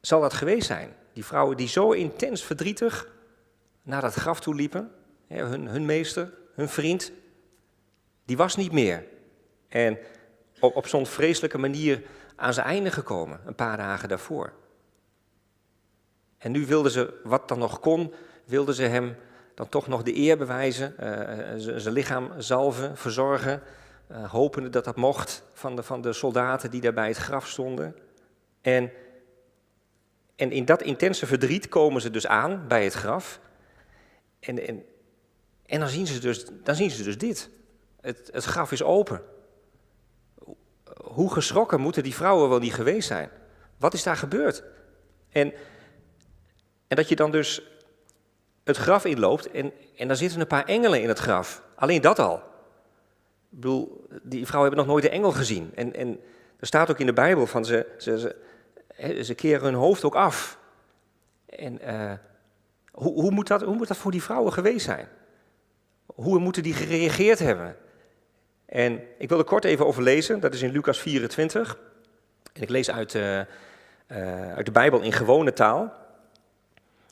zal dat geweest zijn? Die vrouwen die zo intens verdrietig naar dat graf toe liepen, hun, hun meester, hun vriend, die was niet meer. En op, op zo'n vreselijke manier aan zijn einde gekomen, een paar dagen daarvoor. En nu wilden ze, wat dan nog kon, wilden ze hem dan toch nog de eer bewijzen, eh, z- zijn lichaam zalven, verzorgen, eh, hopende dat dat mocht van de, van de soldaten die daar bij het graf stonden. En, en in dat intense verdriet komen ze dus aan bij het graf. En, en, en dan, zien ze dus, dan zien ze dus dit. Het, graf is open. Hoe geschrokken moeten die vrouwen wel niet geweest zijn? Wat is daar gebeurd? En, en dat je dan dus het graf inloopt en, en dan zitten een paar engelen in het graf. Alleen dat al. Ik bedoel, die vrouwen hebben nog nooit een engel gezien. En, en er staat ook in de Bijbel van ze, ze, ze, ze keren hun hoofd ook af. En eh, hoe, hoe, moet dat, hoe moet dat voor die vrouwen geweest zijn? Hoe moeten die gereageerd hebben? En ik wil er kort even over lezen, dat is in Lucas 24. En ik lees uit, eh, eh, uit de Bijbel in gewone taal.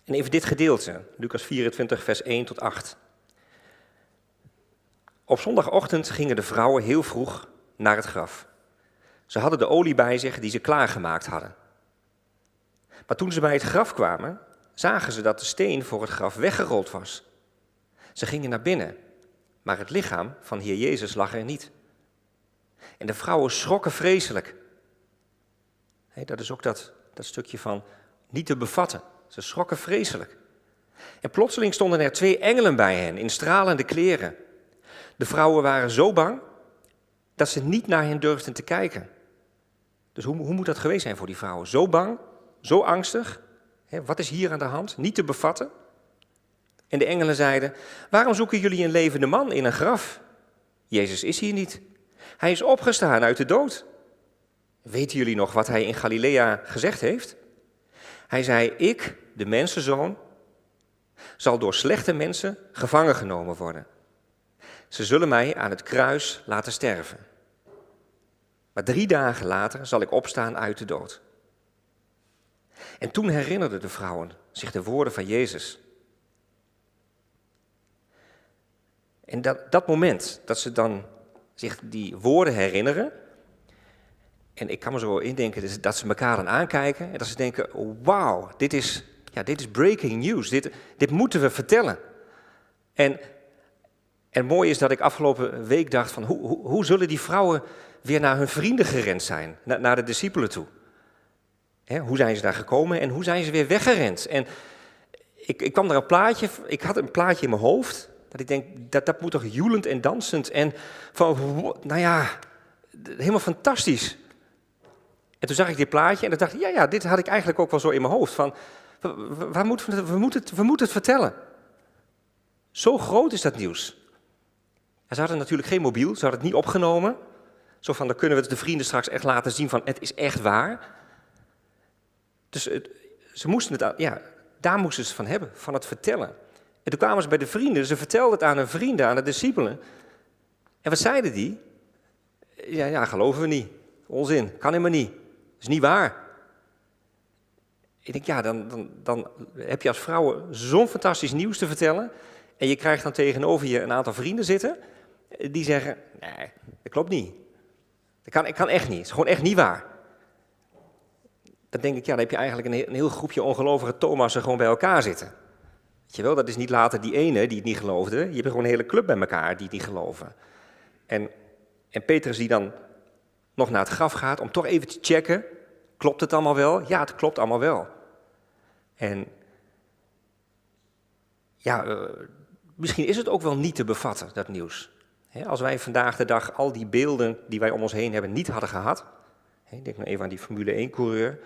En even dit gedeelte, Lucas 24, vers 1 tot 8. Op zondagochtend gingen de vrouwen heel vroeg naar het graf. Ze hadden de olie bij zich die ze klaargemaakt hadden. Maar toen ze bij het graf kwamen, zagen ze dat de steen voor het graf weggerold was. Ze gingen naar binnen, maar het lichaam van Heer Jezus lag er niet. En de vrouwen schrokken vreselijk. Dat is ook dat, dat stukje van niet te bevatten. Ze schrokken vreselijk. En plotseling stonden er twee engelen bij hen in stralende kleren. De vrouwen waren zo bang dat ze niet naar hen durfden te kijken. Dus hoe, hoe moet dat geweest zijn voor die vrouwen? Zo bang, zo angstig. Wat is hier aan de hand? Niet te bevatten. En de engelen zeiden: Waarom zoeken jullie een levende man in een graf? Jezus is hier niet. Hij is opgestaan uit de dood. Weten jullie nog wat hij in Galilea gezegd heeft? Hij zei: Ik, de mensenzoon, zal door slechte mensen gevangen genomen worden. Ze zullen mij aan het kruis laten sterven. Maar drie dagen later zal ik opstaan uit de dood. En toen herinnerden de vrouwen zich de woorden van Jezus. En dat, dat moment dat ze dan zich die woorden herinneren. En ik kan me zo indenken dat ze elkaar dan aankijken en dat ze denken: wauw, dit is, ja, dit is breaking news. Dit, dit moeten we vertellen. En, en het mooie is dat ik afgelopen week dacht: van, hoe, hoe, hoe zullen die vrouwen weer naar hun vrienden gerend zijn, naar, naar de discipelen toe? Hè, hoe zijn ze daar gekomen en hoe zijn ze weer weggerend? En ik, ik kwam daar een plaatje, ik had een plaatje in mijn hoofd. Dat ik denk, dat, dat moet toch joelend en dansend en van, nou ja, helemaal fantastisch. En toen zag ik dit plaatje en toen dacht ik, ja, ja, dit had ik eigenlijk ook wel zo in mijn hoofd. Van, we, moeten het, we moeten het vertellen. Zo groot is dat nieuws. En ze hadden natuurlijk geen mobiel, ze hadden het niet opgenomen. Zo van, dan kunnen we het de vrienden straks echt laten zien van, het is echt waar. Dus ze moesten het, ja, daar moesten ze van hebben, van het vertellen. En toen kwamen ze bij de vrienden, ze vertelden het aan hun vrienden, aan de discipelen. En wat zeiden die? Ja, ja, geloven we niet. Onzin, kan helemaal niet. is niet waar. Ik denk, ja, dan, dan, dan heb je als vrouwen zo'n fantastisch nieuws te vertellen. En je krijgt dan tegenover je een aantal vrienden zitten. eh, Die zeggen, nee, dat klopt niet. Dat kan, dat kan echt niet. Het is gewoon echt niet waar. Dan denk ik, ja, dan heb je eigenlijk een heel groepje ongelovige Thomassen gewoon bij elkaar zitten. Je wel, dat is niet later die ene die het niet geloofde. Je hebt gewoon een hele club bij elkaar die het niet geloven. En, en Petrus die dan nog naar het graf gaat om toch even te checken, klopt het allemaal wel? Ja, het klopt allemaal wel. En ja, eh, misschien is het ook wel niet te bevatten, dat nieuws. Als wij vandaag de dag al die beelden die wij om ons heen hebben niet hadden gehad. Ik denk nou even aan die Formule 1-coureur.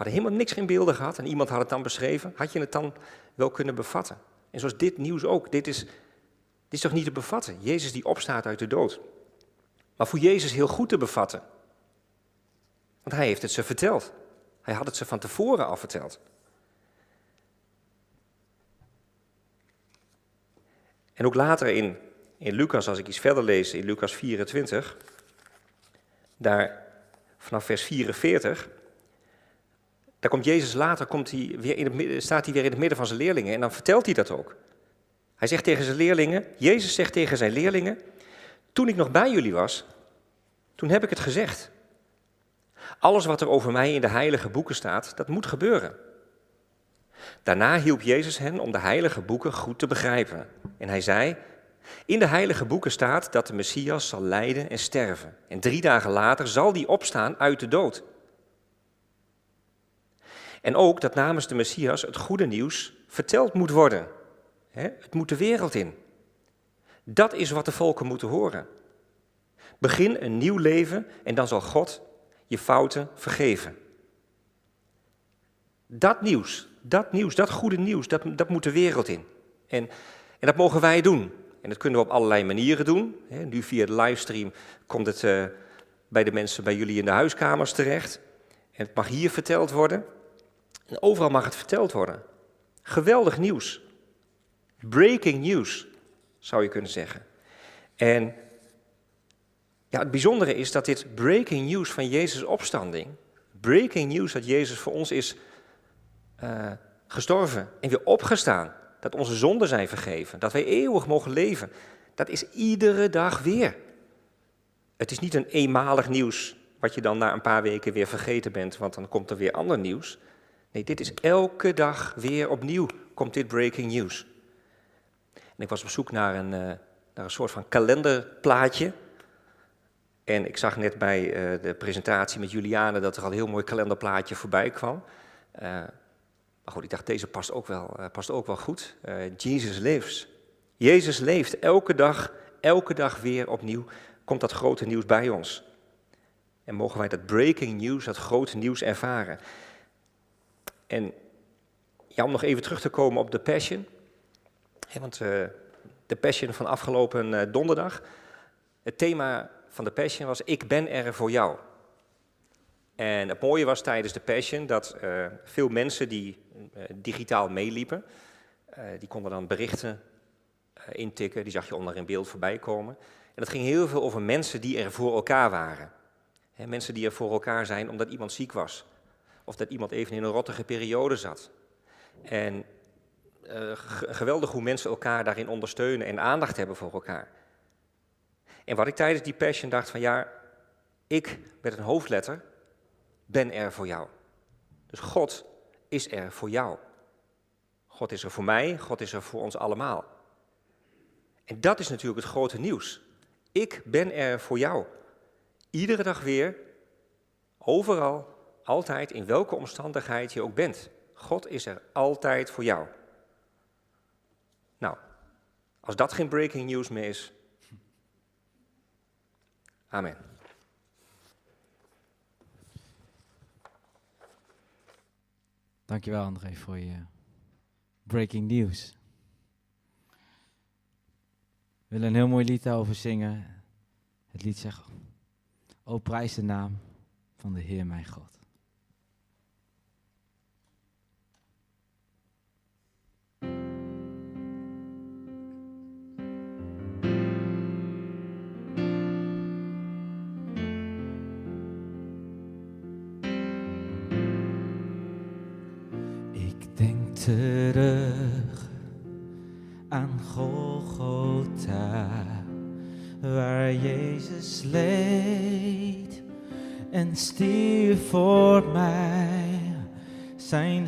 Hadden helemaal niks in beelden gehad en iemand had het dan beschreven. Had je het dan wel kunnen bevatten? En zoals dit nieuws ook. Dit is, dit is toch niet te bevatten? Jezus die opstaat uit de dood. Maar voor Jezus heel goed te bevatten. Want hij heeft het ze verteld. Hij had het ze van tevoren al verteld. En ook later in, in Lucas, als ik iets verder lees, in Lucas 24, daar vanaf vers 44, daar komt Jezus later, komt hij weer in het, staat hij weer in het midden van zijn leerlingen en dan vertelt hij dat ook. Hij zegt tegen zijn leerlingen, Jezus zegt tegen zijn leerlingen, toen ik nog bij jullie was, toen heb ik het gezegd. Alles wat er over mij in de heilige boeken staat, dat moet gebeuren. Daarna hielp Jezus hen om de heilige boeken goed te begrijpen. En hij zei, in de heilige boeken staat dat de Messias zal lijden en sterven. En drie dagen later zal die opstaan uit de dood. En ook dat namens de Messias het goede nieuws verteld moet worden. Het moet de wereld in. Dat is wat de volken moeten horen. Begin een nieuw leven en dan zal God je fouten vergeven. Dat nieuws, dat nieuws, dat goede nieuws, dat, dat moet de wereld in. En, en dat mogen wij doen. En dat kunnen we op allerlei manieren doen. Nu via de livestream komt het eh, bij de mensen bij jullie in de huiskamers terecht. En het mag hier verteld worden. En overal mag het verteld worden. Geweldig nieuws. Breaking news, zou je kunnen zeggen. En ja, het bijzondere is dat dit breaking news van Jezus' opstanding, breaking news dat Jezus voor ons is eh, gestorven en weer opgestaan, dat onze zonden zijn vergeven, dat wij eeuwig mogen leven, dat is iedere dag weer. Het is niet een eenmalig nieuws wat je dan na een paar weken weer vergeten bent, want dan komt er weer ander nieuws. Nee, dit is elke dag weer opnieuw, komt dit breaking news. En ik was op zoek naar een, eh, naar een soort van kalenderplaatje. En ik zag net bij eh, de presentatie met Juliane dat er al een heel mooi kalenderplaatje voorbij kwam. Eh, maar goed, ik dacht, deze past ook wel, past ook wel goed. Jesus lives. Jezus leeft elke dag, elke dag weer opnieuw. Komt dat grote nieuws bij ons. En mogen wij dat breaking news, dat grote nieuws ervaren. En ja, om nog even terug te komen op de Passion. Want eh, de Passion van afgelopen eh, donderdag. Het thema van de Passion was: Ik ben er voor jou. En het mooie was tijdens de Passion dat eh, veel mensen die digitaal meeliepen, die konden dan berichten intikken, die zag je onder in beeld voorbij komen. En dat ging heel veel over mensen die er voor elkaar waren. Mensen die er voor elkaar zijn omdat iemand ziek was. Of dat iemand even in een rottige periode zat. En g- geweldig hoe mensen elkaar daarin ondersteunen en aandacht hebben voor elkaar. En wat ik tijdens die passion dacht van ja, ik met een hoofdletter ben er voor jou. Dus God is er voor jou. God is er voor mij, God is er voor ons allemaal. En dat is natuurlijk het grote nieuws. Ik ben er voor jou. Iedere dag weer, overal, altijd, in welke omstandigheid je ook bent. God is er altijd voor jou. Nou, als dat geen breaking news meer is. Amen. Dankjewel André voor je breaking news. We willen een heel mooi lied daarover zingen. Het lied zegt, O prijs de naam van de Heer mijn God. Jezus leed en stierf voor mij. Zijn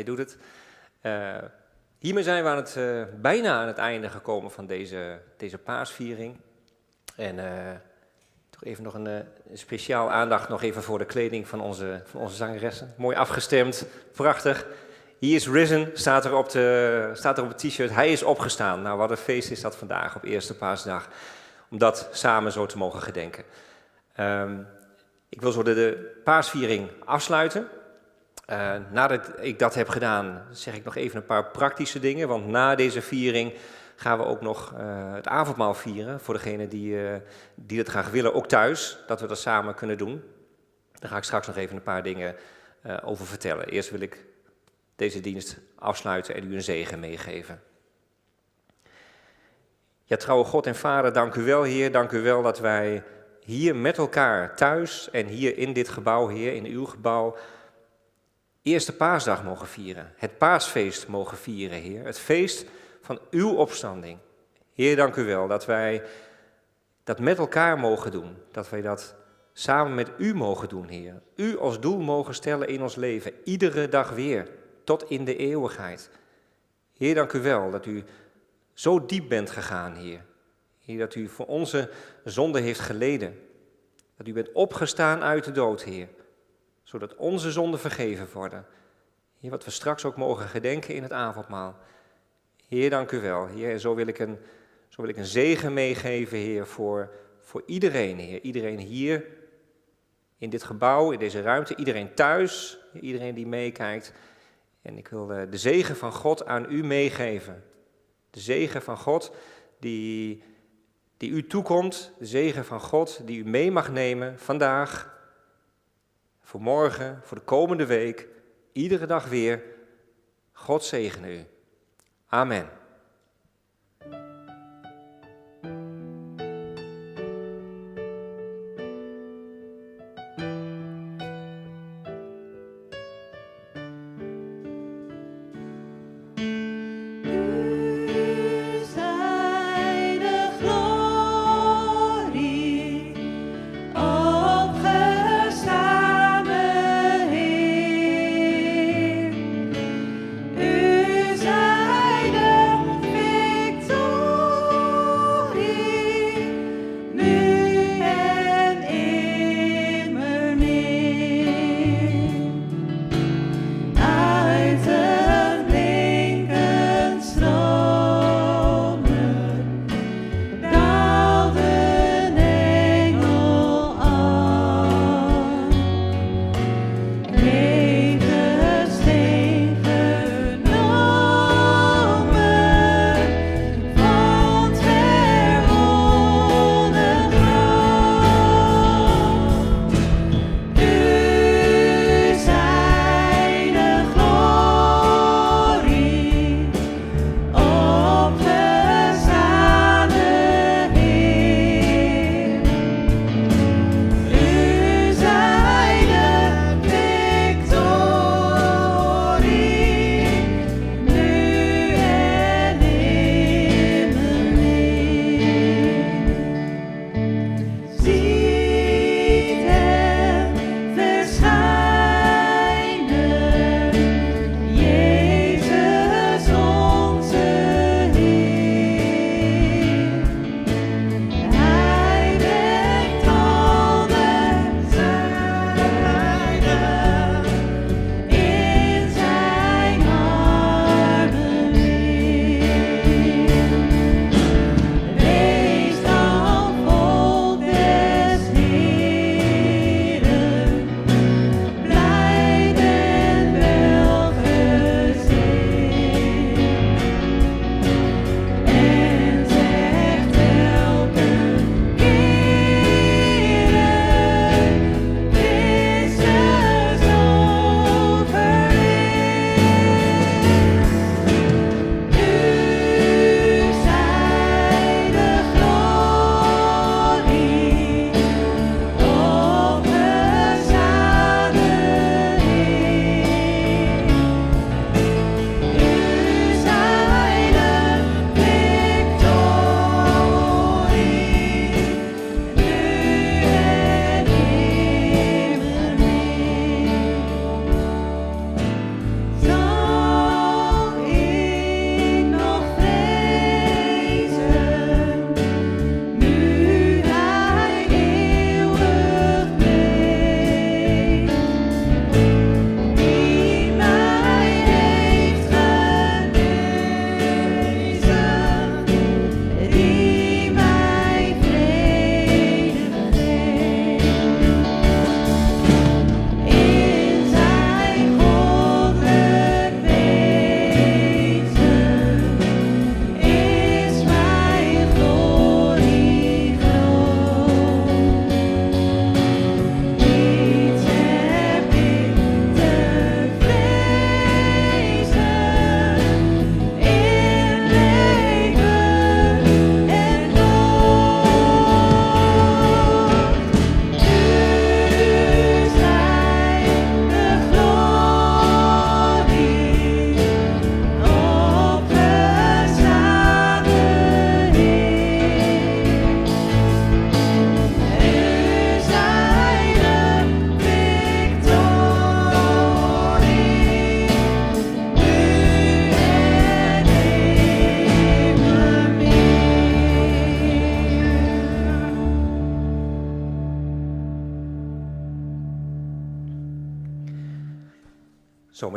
hij doet het. Eh, hiermee zijn we aan het, eh, bijna aan het einde gekomen van deze, deze paasviering. En eh, toch even nog een, speciaal aandacht nog even voor de kleding van onze, van onze zangeressen. Mooi afgestemd, prachtig. He is risen, staat er op, de, staat er op het t-shirt. Hij is opgestaan. Nou, wat een feest is dat vandaag op eerste paasdag. Om dat samen zo te mogen gedenken. Ehm, ik wil zo de paasviering afsluiten. Eh, nadat ik dat heb gedaan, zeg ik nog even een paar praktische dingen. Want na deze viering gaan we ook nog eh, het avondmaal vieren. Voor degenen die, eh, die dat graag willen, ook thuis. Dat we dat samen kunnen doen. Daar ga ik straks nog even een paar dingen over vertellen. Eerst wil ik deze dienst afsluiten en u een zegen meegeven. Ja, trouwe God en Vader, dank u wel, Heer. Dank u wel dat wij hier met elkaar thuis en hier in dit gebouw, Heer, in uw gebouw, Eerste Paasdag mogen vieren. Het paasfeest mogen vieren, Heer. Het feest van uw opstanding. Heer, dank u wel dat wij dat met elkaar mogen doen. Dat wij dat samen met u mogen doen, Heer. U als doel mogen stellen in ons leven, iedere dag weer, tot in de eeuwigheid. Heer, dank u wel dat u zo diep bent gegaan, Heer. Heer, dat u voor onze zonde heeft geleden. Dat u bent opgestaan uit de dood, Heer. Zodat onze zonden vergeven worden. Heer, wat we straks ook mogen gedenken in het avondmaal. Heer, dank u wel. Heer, en zo wil ik een, zo wil ik een zegen meegeven, Heer, voor, voor iedereen, Heer. Iedereen hier in dit gebouw, in deze ruimte, iedereen thuis, iedereen die meekijkt. En ik wil eh, de zegen van God aan u meegeven. De zegen van God die, die u toekomt, de zegen van God die u mee mag nemen vandaag, voor morgen, voor de komende week, iedere dag weer. God zegene u. Amen.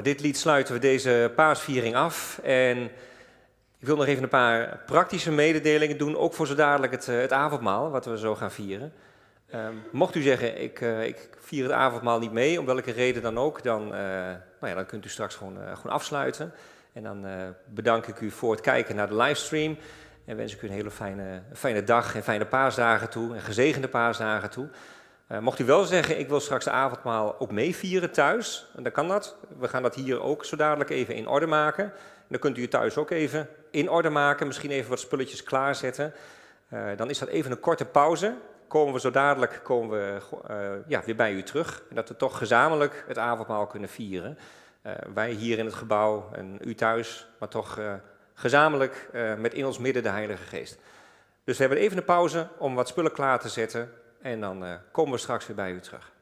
Dit lied sluiten we deze paasviering af. En ik wil nog even een paar praktische mededelingen doen, ook voor zo dadelijk het, eh, het avondmaal, wat we zo gaan vieren. Ehm, mocht u zeggen, ik, eh, ik vier het avondmaal niet mee, om welke reden dan ook, dan, eh, nou ja, dan kunt u straks gewoon, gewoon afsluiten. En dan bedank ik u voor het kijken naar de livestream. En wens ik u een hele fijne, fijne dag en fijne paasdagen toe. En gezegende paasdagen toe. Eh, mocht u wel zeggen, ik wil straks de avondmaal ook meevieren thuis. Dan kan dat. We gaan dat hier ook zo dadelijk even in orde maken. En dan kunt u thuis ook even in orde maken. Misschien even wat spulletjes klaarzetten. Eh, dan is dat even een korte pauze. Komen we zo dadelijk komen we, eh, ja, weer bij u terug. En dat we toch gezamenlijk het avondmaal kunnen vieren. Wij hier in het gebouw en u thuis, maar toch gezamenlijk met in ons midden de Heilige Geest. Dus we hebben even een pauze om wat spullen klaar te zetten en dan eh, komen we straks weer bij u terug.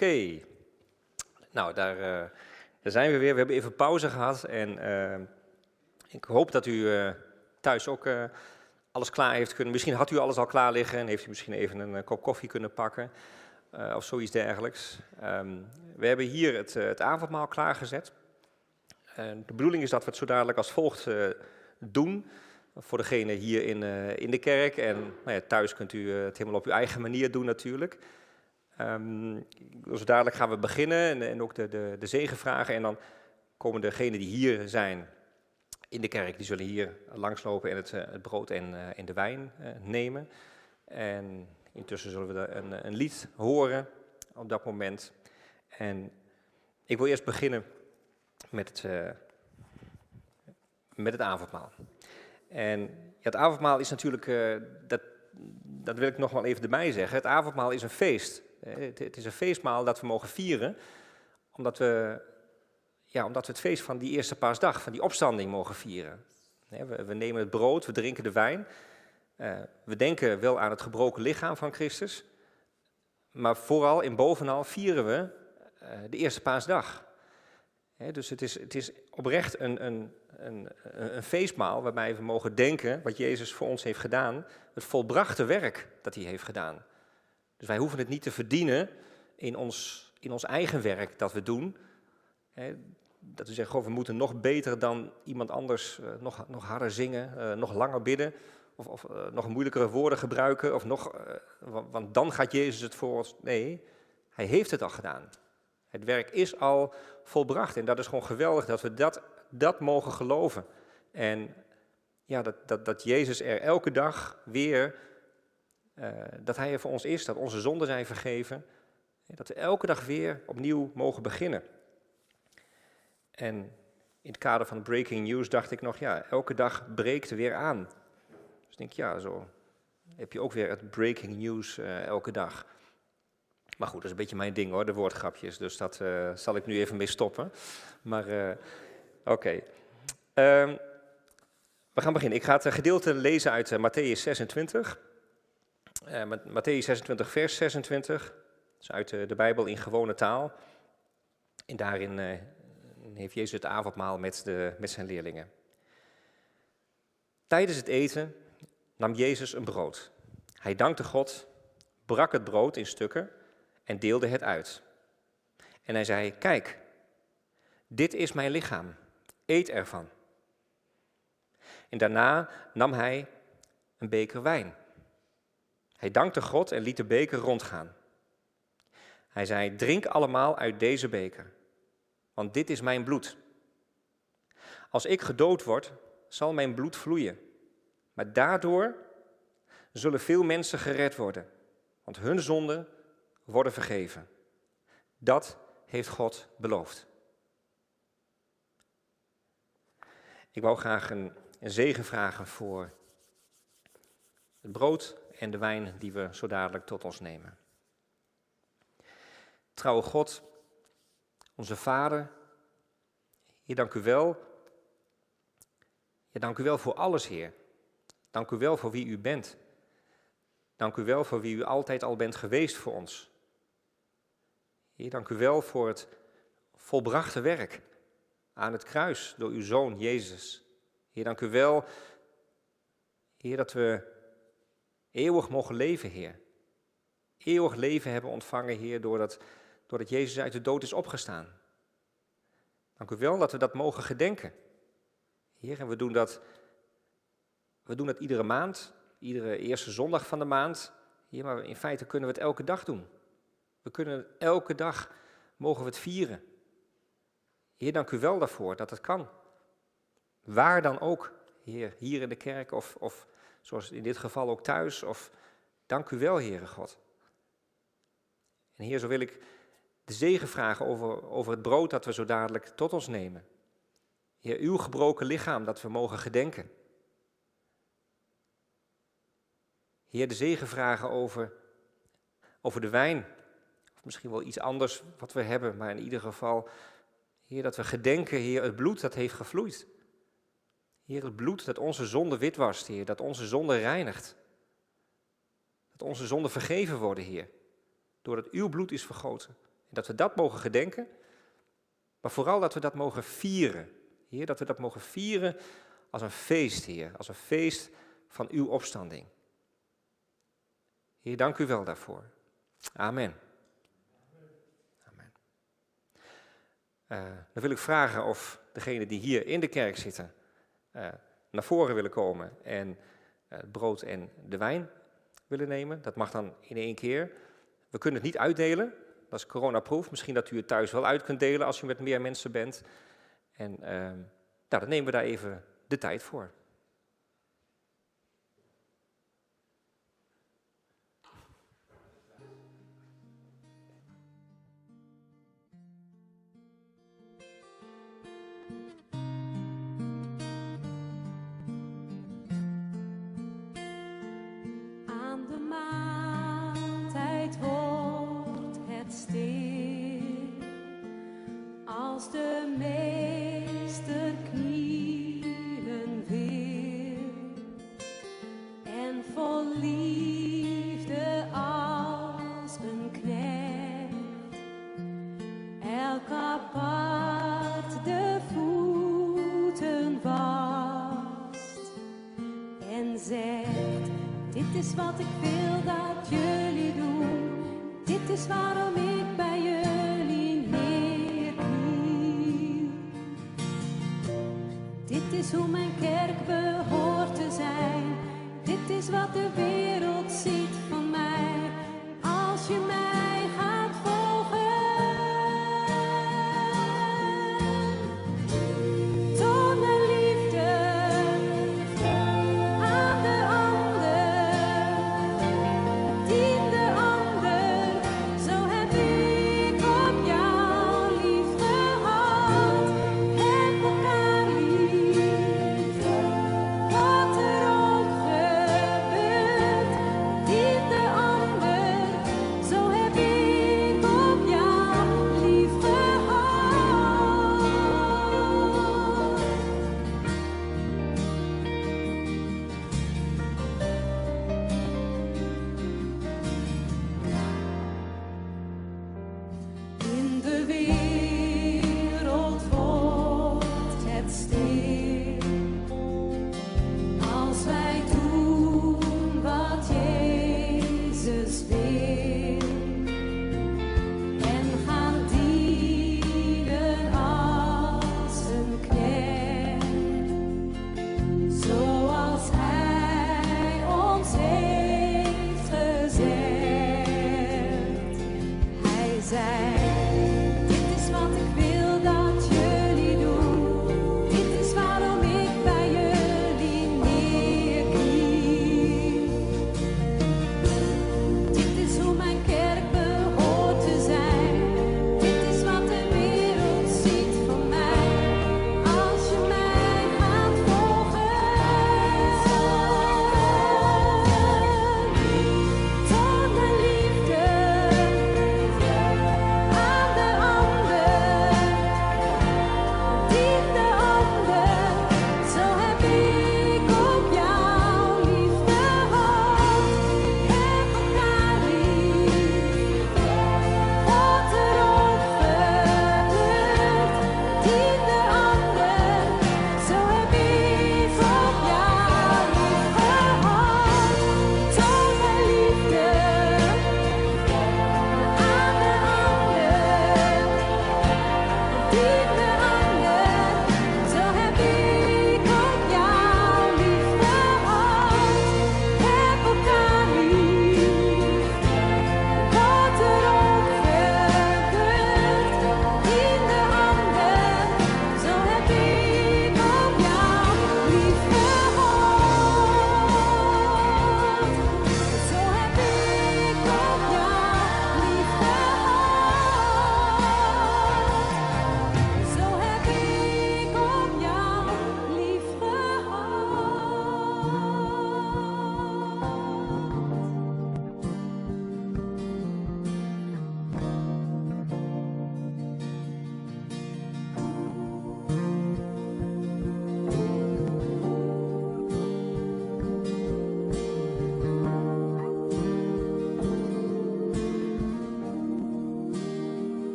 Oké. Nou, daar, eh, daar zijn we weer. We hebben even pauze gehad. En eh, ik hoop dat u eh, thuis ook alles klaar heeft kunnen. Misschien had u alles al klaar liggen en heeft u misschien even een kop koffie kunnen pakken. of zoiets dergelijks. Ehm, we hebben hier het, het avondmaal klaargezet. De bedoeling is dat we het zo dadelijk als volgt doen. Voor degene hier in, in de kerk. En nou ja, thuis kunt u het helemaal op uw eigen manier doen natuurlijk. Ehm, dus dadelijk gaan we beginnen en, en ook de, de, de zegen vragen. En dan komen degenen die hier zijn in de kerk, die zullen hier langslopen en het, eh, het brood en, eh, en de wijn eh, nemen. En intussen zullen we een, een lied horen op dat moment. En ik wil eerst beginnen met het, met het avondmaal. En het avondmaal is natuurlijk, dat, dat wil ik nog wel even erbij zeggen, het avondmaal is een feest. Eh, Het, is een feestmaal dat we mogen vieren, omdat we, ja, omdat we het feest van die eerste paasdag, van die opstanding mogen vieren. We, we nemen het brood, we drinken de wijn. Eh, we denken wel aan het gebroken lichaam van Christus. Maar vooral en bovenal vieren we eh, de eerste paasdag. Dus het is, het is oprecht een, een, een, een feestmaal waarbij we mogen denken wat Jezus voor ons heeft gedaan. Het volbrachte werk dat hij heeft gedaan. Dus wij hoeven het niet te verdienen in ons, in ons eigen werk dat we doen. Hè, dat we zeggen, goh, we moeten nog beter dan iemand anders, eh, nog, nog harder zingen, eh, nog langer bidden. Of, of eh, nog moeilijkere woorden gebruiken. Of nog, wa- want dan gaat Jezus het voor ons. Nee, hij heeft het al gedaan. Het werk is al volbracht. En dat is gewoon geweldig dat we dat, dat mogen geloven. En ja, dat, dat, dat Jezus er elke dag weer, dat Hij er voor ons is, dat onze zonden zijn vergeven. Dat we elke dag weer opnieuw mogen beginnen. En in het kader van breaking news dacht ik nog, ja, elke dag breekt weer aan. Dus ik denk, ja, zo heb je ook weer het breaking news eh, elke dag. Maar goed, dat is een beetje mijn ding hoor, de woordgrapjes. Dus dat eh, zal ik nu even mee stoppen. Maar eh, oké. Ehm, we gaan beginnen. Ik ga het eh, gedeelte lezen uit eh, Matthäus 26. Mat- Matthäus 26, vers 26. Dat is uit eh, de Bijbel in gewone taal. En daarin eh, heeft Jezus het avondmaal met, de, met zijn leerlingen. Tijdens het eten nam Jezus een brood. Hij dankte God, brak het brood in stukken en deelde het uit. En hij zei: Kijk, dit is mijn lichaam, eet ervan. En daarna nam hij een beker wijn. Hij dankte God en liet de beker rondgaan. Hij zei: Drink allemaal uit deze beker, want dit is mijn bloed. Als ik gedood word, zal mijn bloed vloeien. Maar daardoor zullen veel mensen gered worden, want hun zonden worden vergeven. Dat heeft God beloofd. Ik wou graag een, een zegen vragen voor het brood en de wijn die we zo dadelijk tot ons nemen. Trouwe God, onze Vader, Heer, dank u wel. Ja, dank u wel voor alles, Heer. Dank u wel voor wie u bent. Dank u wel voor wie u altijd al bent geweest voor ons. Heer, dank u wel voor het volbrachte werk aan het kruis door uw Zoon Jezus. Heer, dank u wel, Heer, dat we eeuwig mogen leven, Heer. Eeuwig leven hebben ontvangen, Heer, doordat, doordat Jezus uit de dood is opgestaan. Dank u wel dat we dat mogen gedenken. Heer, en we doen dat, we doen dat iedere maand, iedere eerste zondag van de maand. Heer, maar in feite kunnen we het elke dag doen. We kunnen het elke dag, mogen we het vieren. Heer, dank u wel daarvoor dat het kan. Waar dan ook, Heer, hier in de kerk of, of zoals in dit geval ook thuis. Of dank u wel, Heere God. En Heer, zo wil ik de zegen vragen over, over het brood dat we zo dadelijk tot ons nemen. Heer, uw gebroken lichaam dat we mogen gedenken. Heer, de zegen vragen over, over de wijn. Of misschien wel iets anders wat we hebben, maar in ieder geval, Heer, dat we gedenken, Heer, het bloed dat heeft gevloeid. Heer, het bloed dat onze zonde wit wast, Heer, dat onze zonde reinigt. Dat onze zonden vergeven worden, Heer. Doordat uw bloed is vergoten En dat we dat mogen gedenken, maar vooral dat we dat mogen vieren. Heer, dat we dat mogen vieren als een feest, Heer. Als een feest van uw opstanding. Heer, dank u wel daarvoor. Amen. Amen. Eh, dan wil ik vragen of degenen die hier in de kerk zitten naar voren willen komen en eh, het brood en de wijn willen nemen. Dat mag dan in één keer. We kunnen het niet uitdelen, dat is coronaproof. Misschien dat u het thuis wel uit kunt delen als u met meer mensen bent. En ehm, nou, dan nemen we daar even de tijd voor. Als de meester knielen wil en vol liefde als een knecht. Elk apart de voeten wast en zegt: Dit is wat ik wil is hoe mijn kerk behoort te zijn. Dit is wat de wereld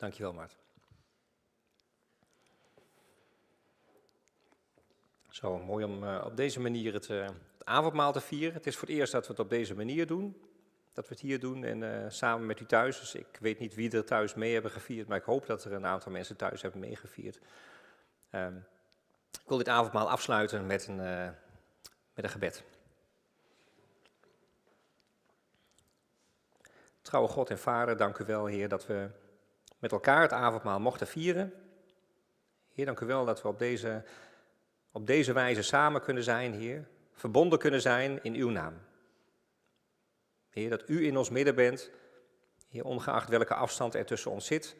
Dankjewel, Maarten. Zo, mooi om eh, op deze manier het, eh, het avondmaal te vieren. Het is voor het eerst dat we het op deze manier doen. Dat we het hier doen en eh, samen met u thuis. Dus ik weet niet wie er thuis mee hebben gevierd, maar ik hoop dat er een aantal mensen thuis hebben meegevierd. Ehm, ik wil dit avondmaal afsluiten met een, met een gebed. Trouwe God en Vader, dank u wel, Heer, dat we met elkaar het avondmaal mochten vieren. Heer, dank u wel dat we op deze, op deze wijze samen kunnen zijn, Heer. Verbonden kunnen zijn in uw naam. Heer, dat u in ons midden bent. Heer, ongeacht welke afstand er tussen ons zit.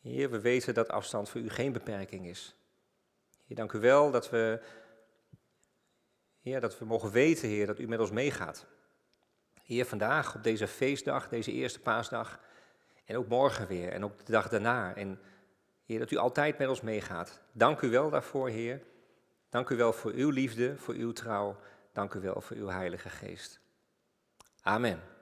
Heer, we weten dat afstand voor u geen beperking is. Heer, dank u wel dat we, Heer, dat we mogen weten, Heer, dat u met ons meegaat. Heer, vandaag op deze feestdag, deze eerste paasdag, en ook morgen weer, en ook de dag daarna. En Heer, dat u altijd met ons meegaat. Dank u wel daarvoor, Heer. Dank u wel voor uw liefde, voor uw trouw. Dank u wel voor uw Heilige Geest. Amen.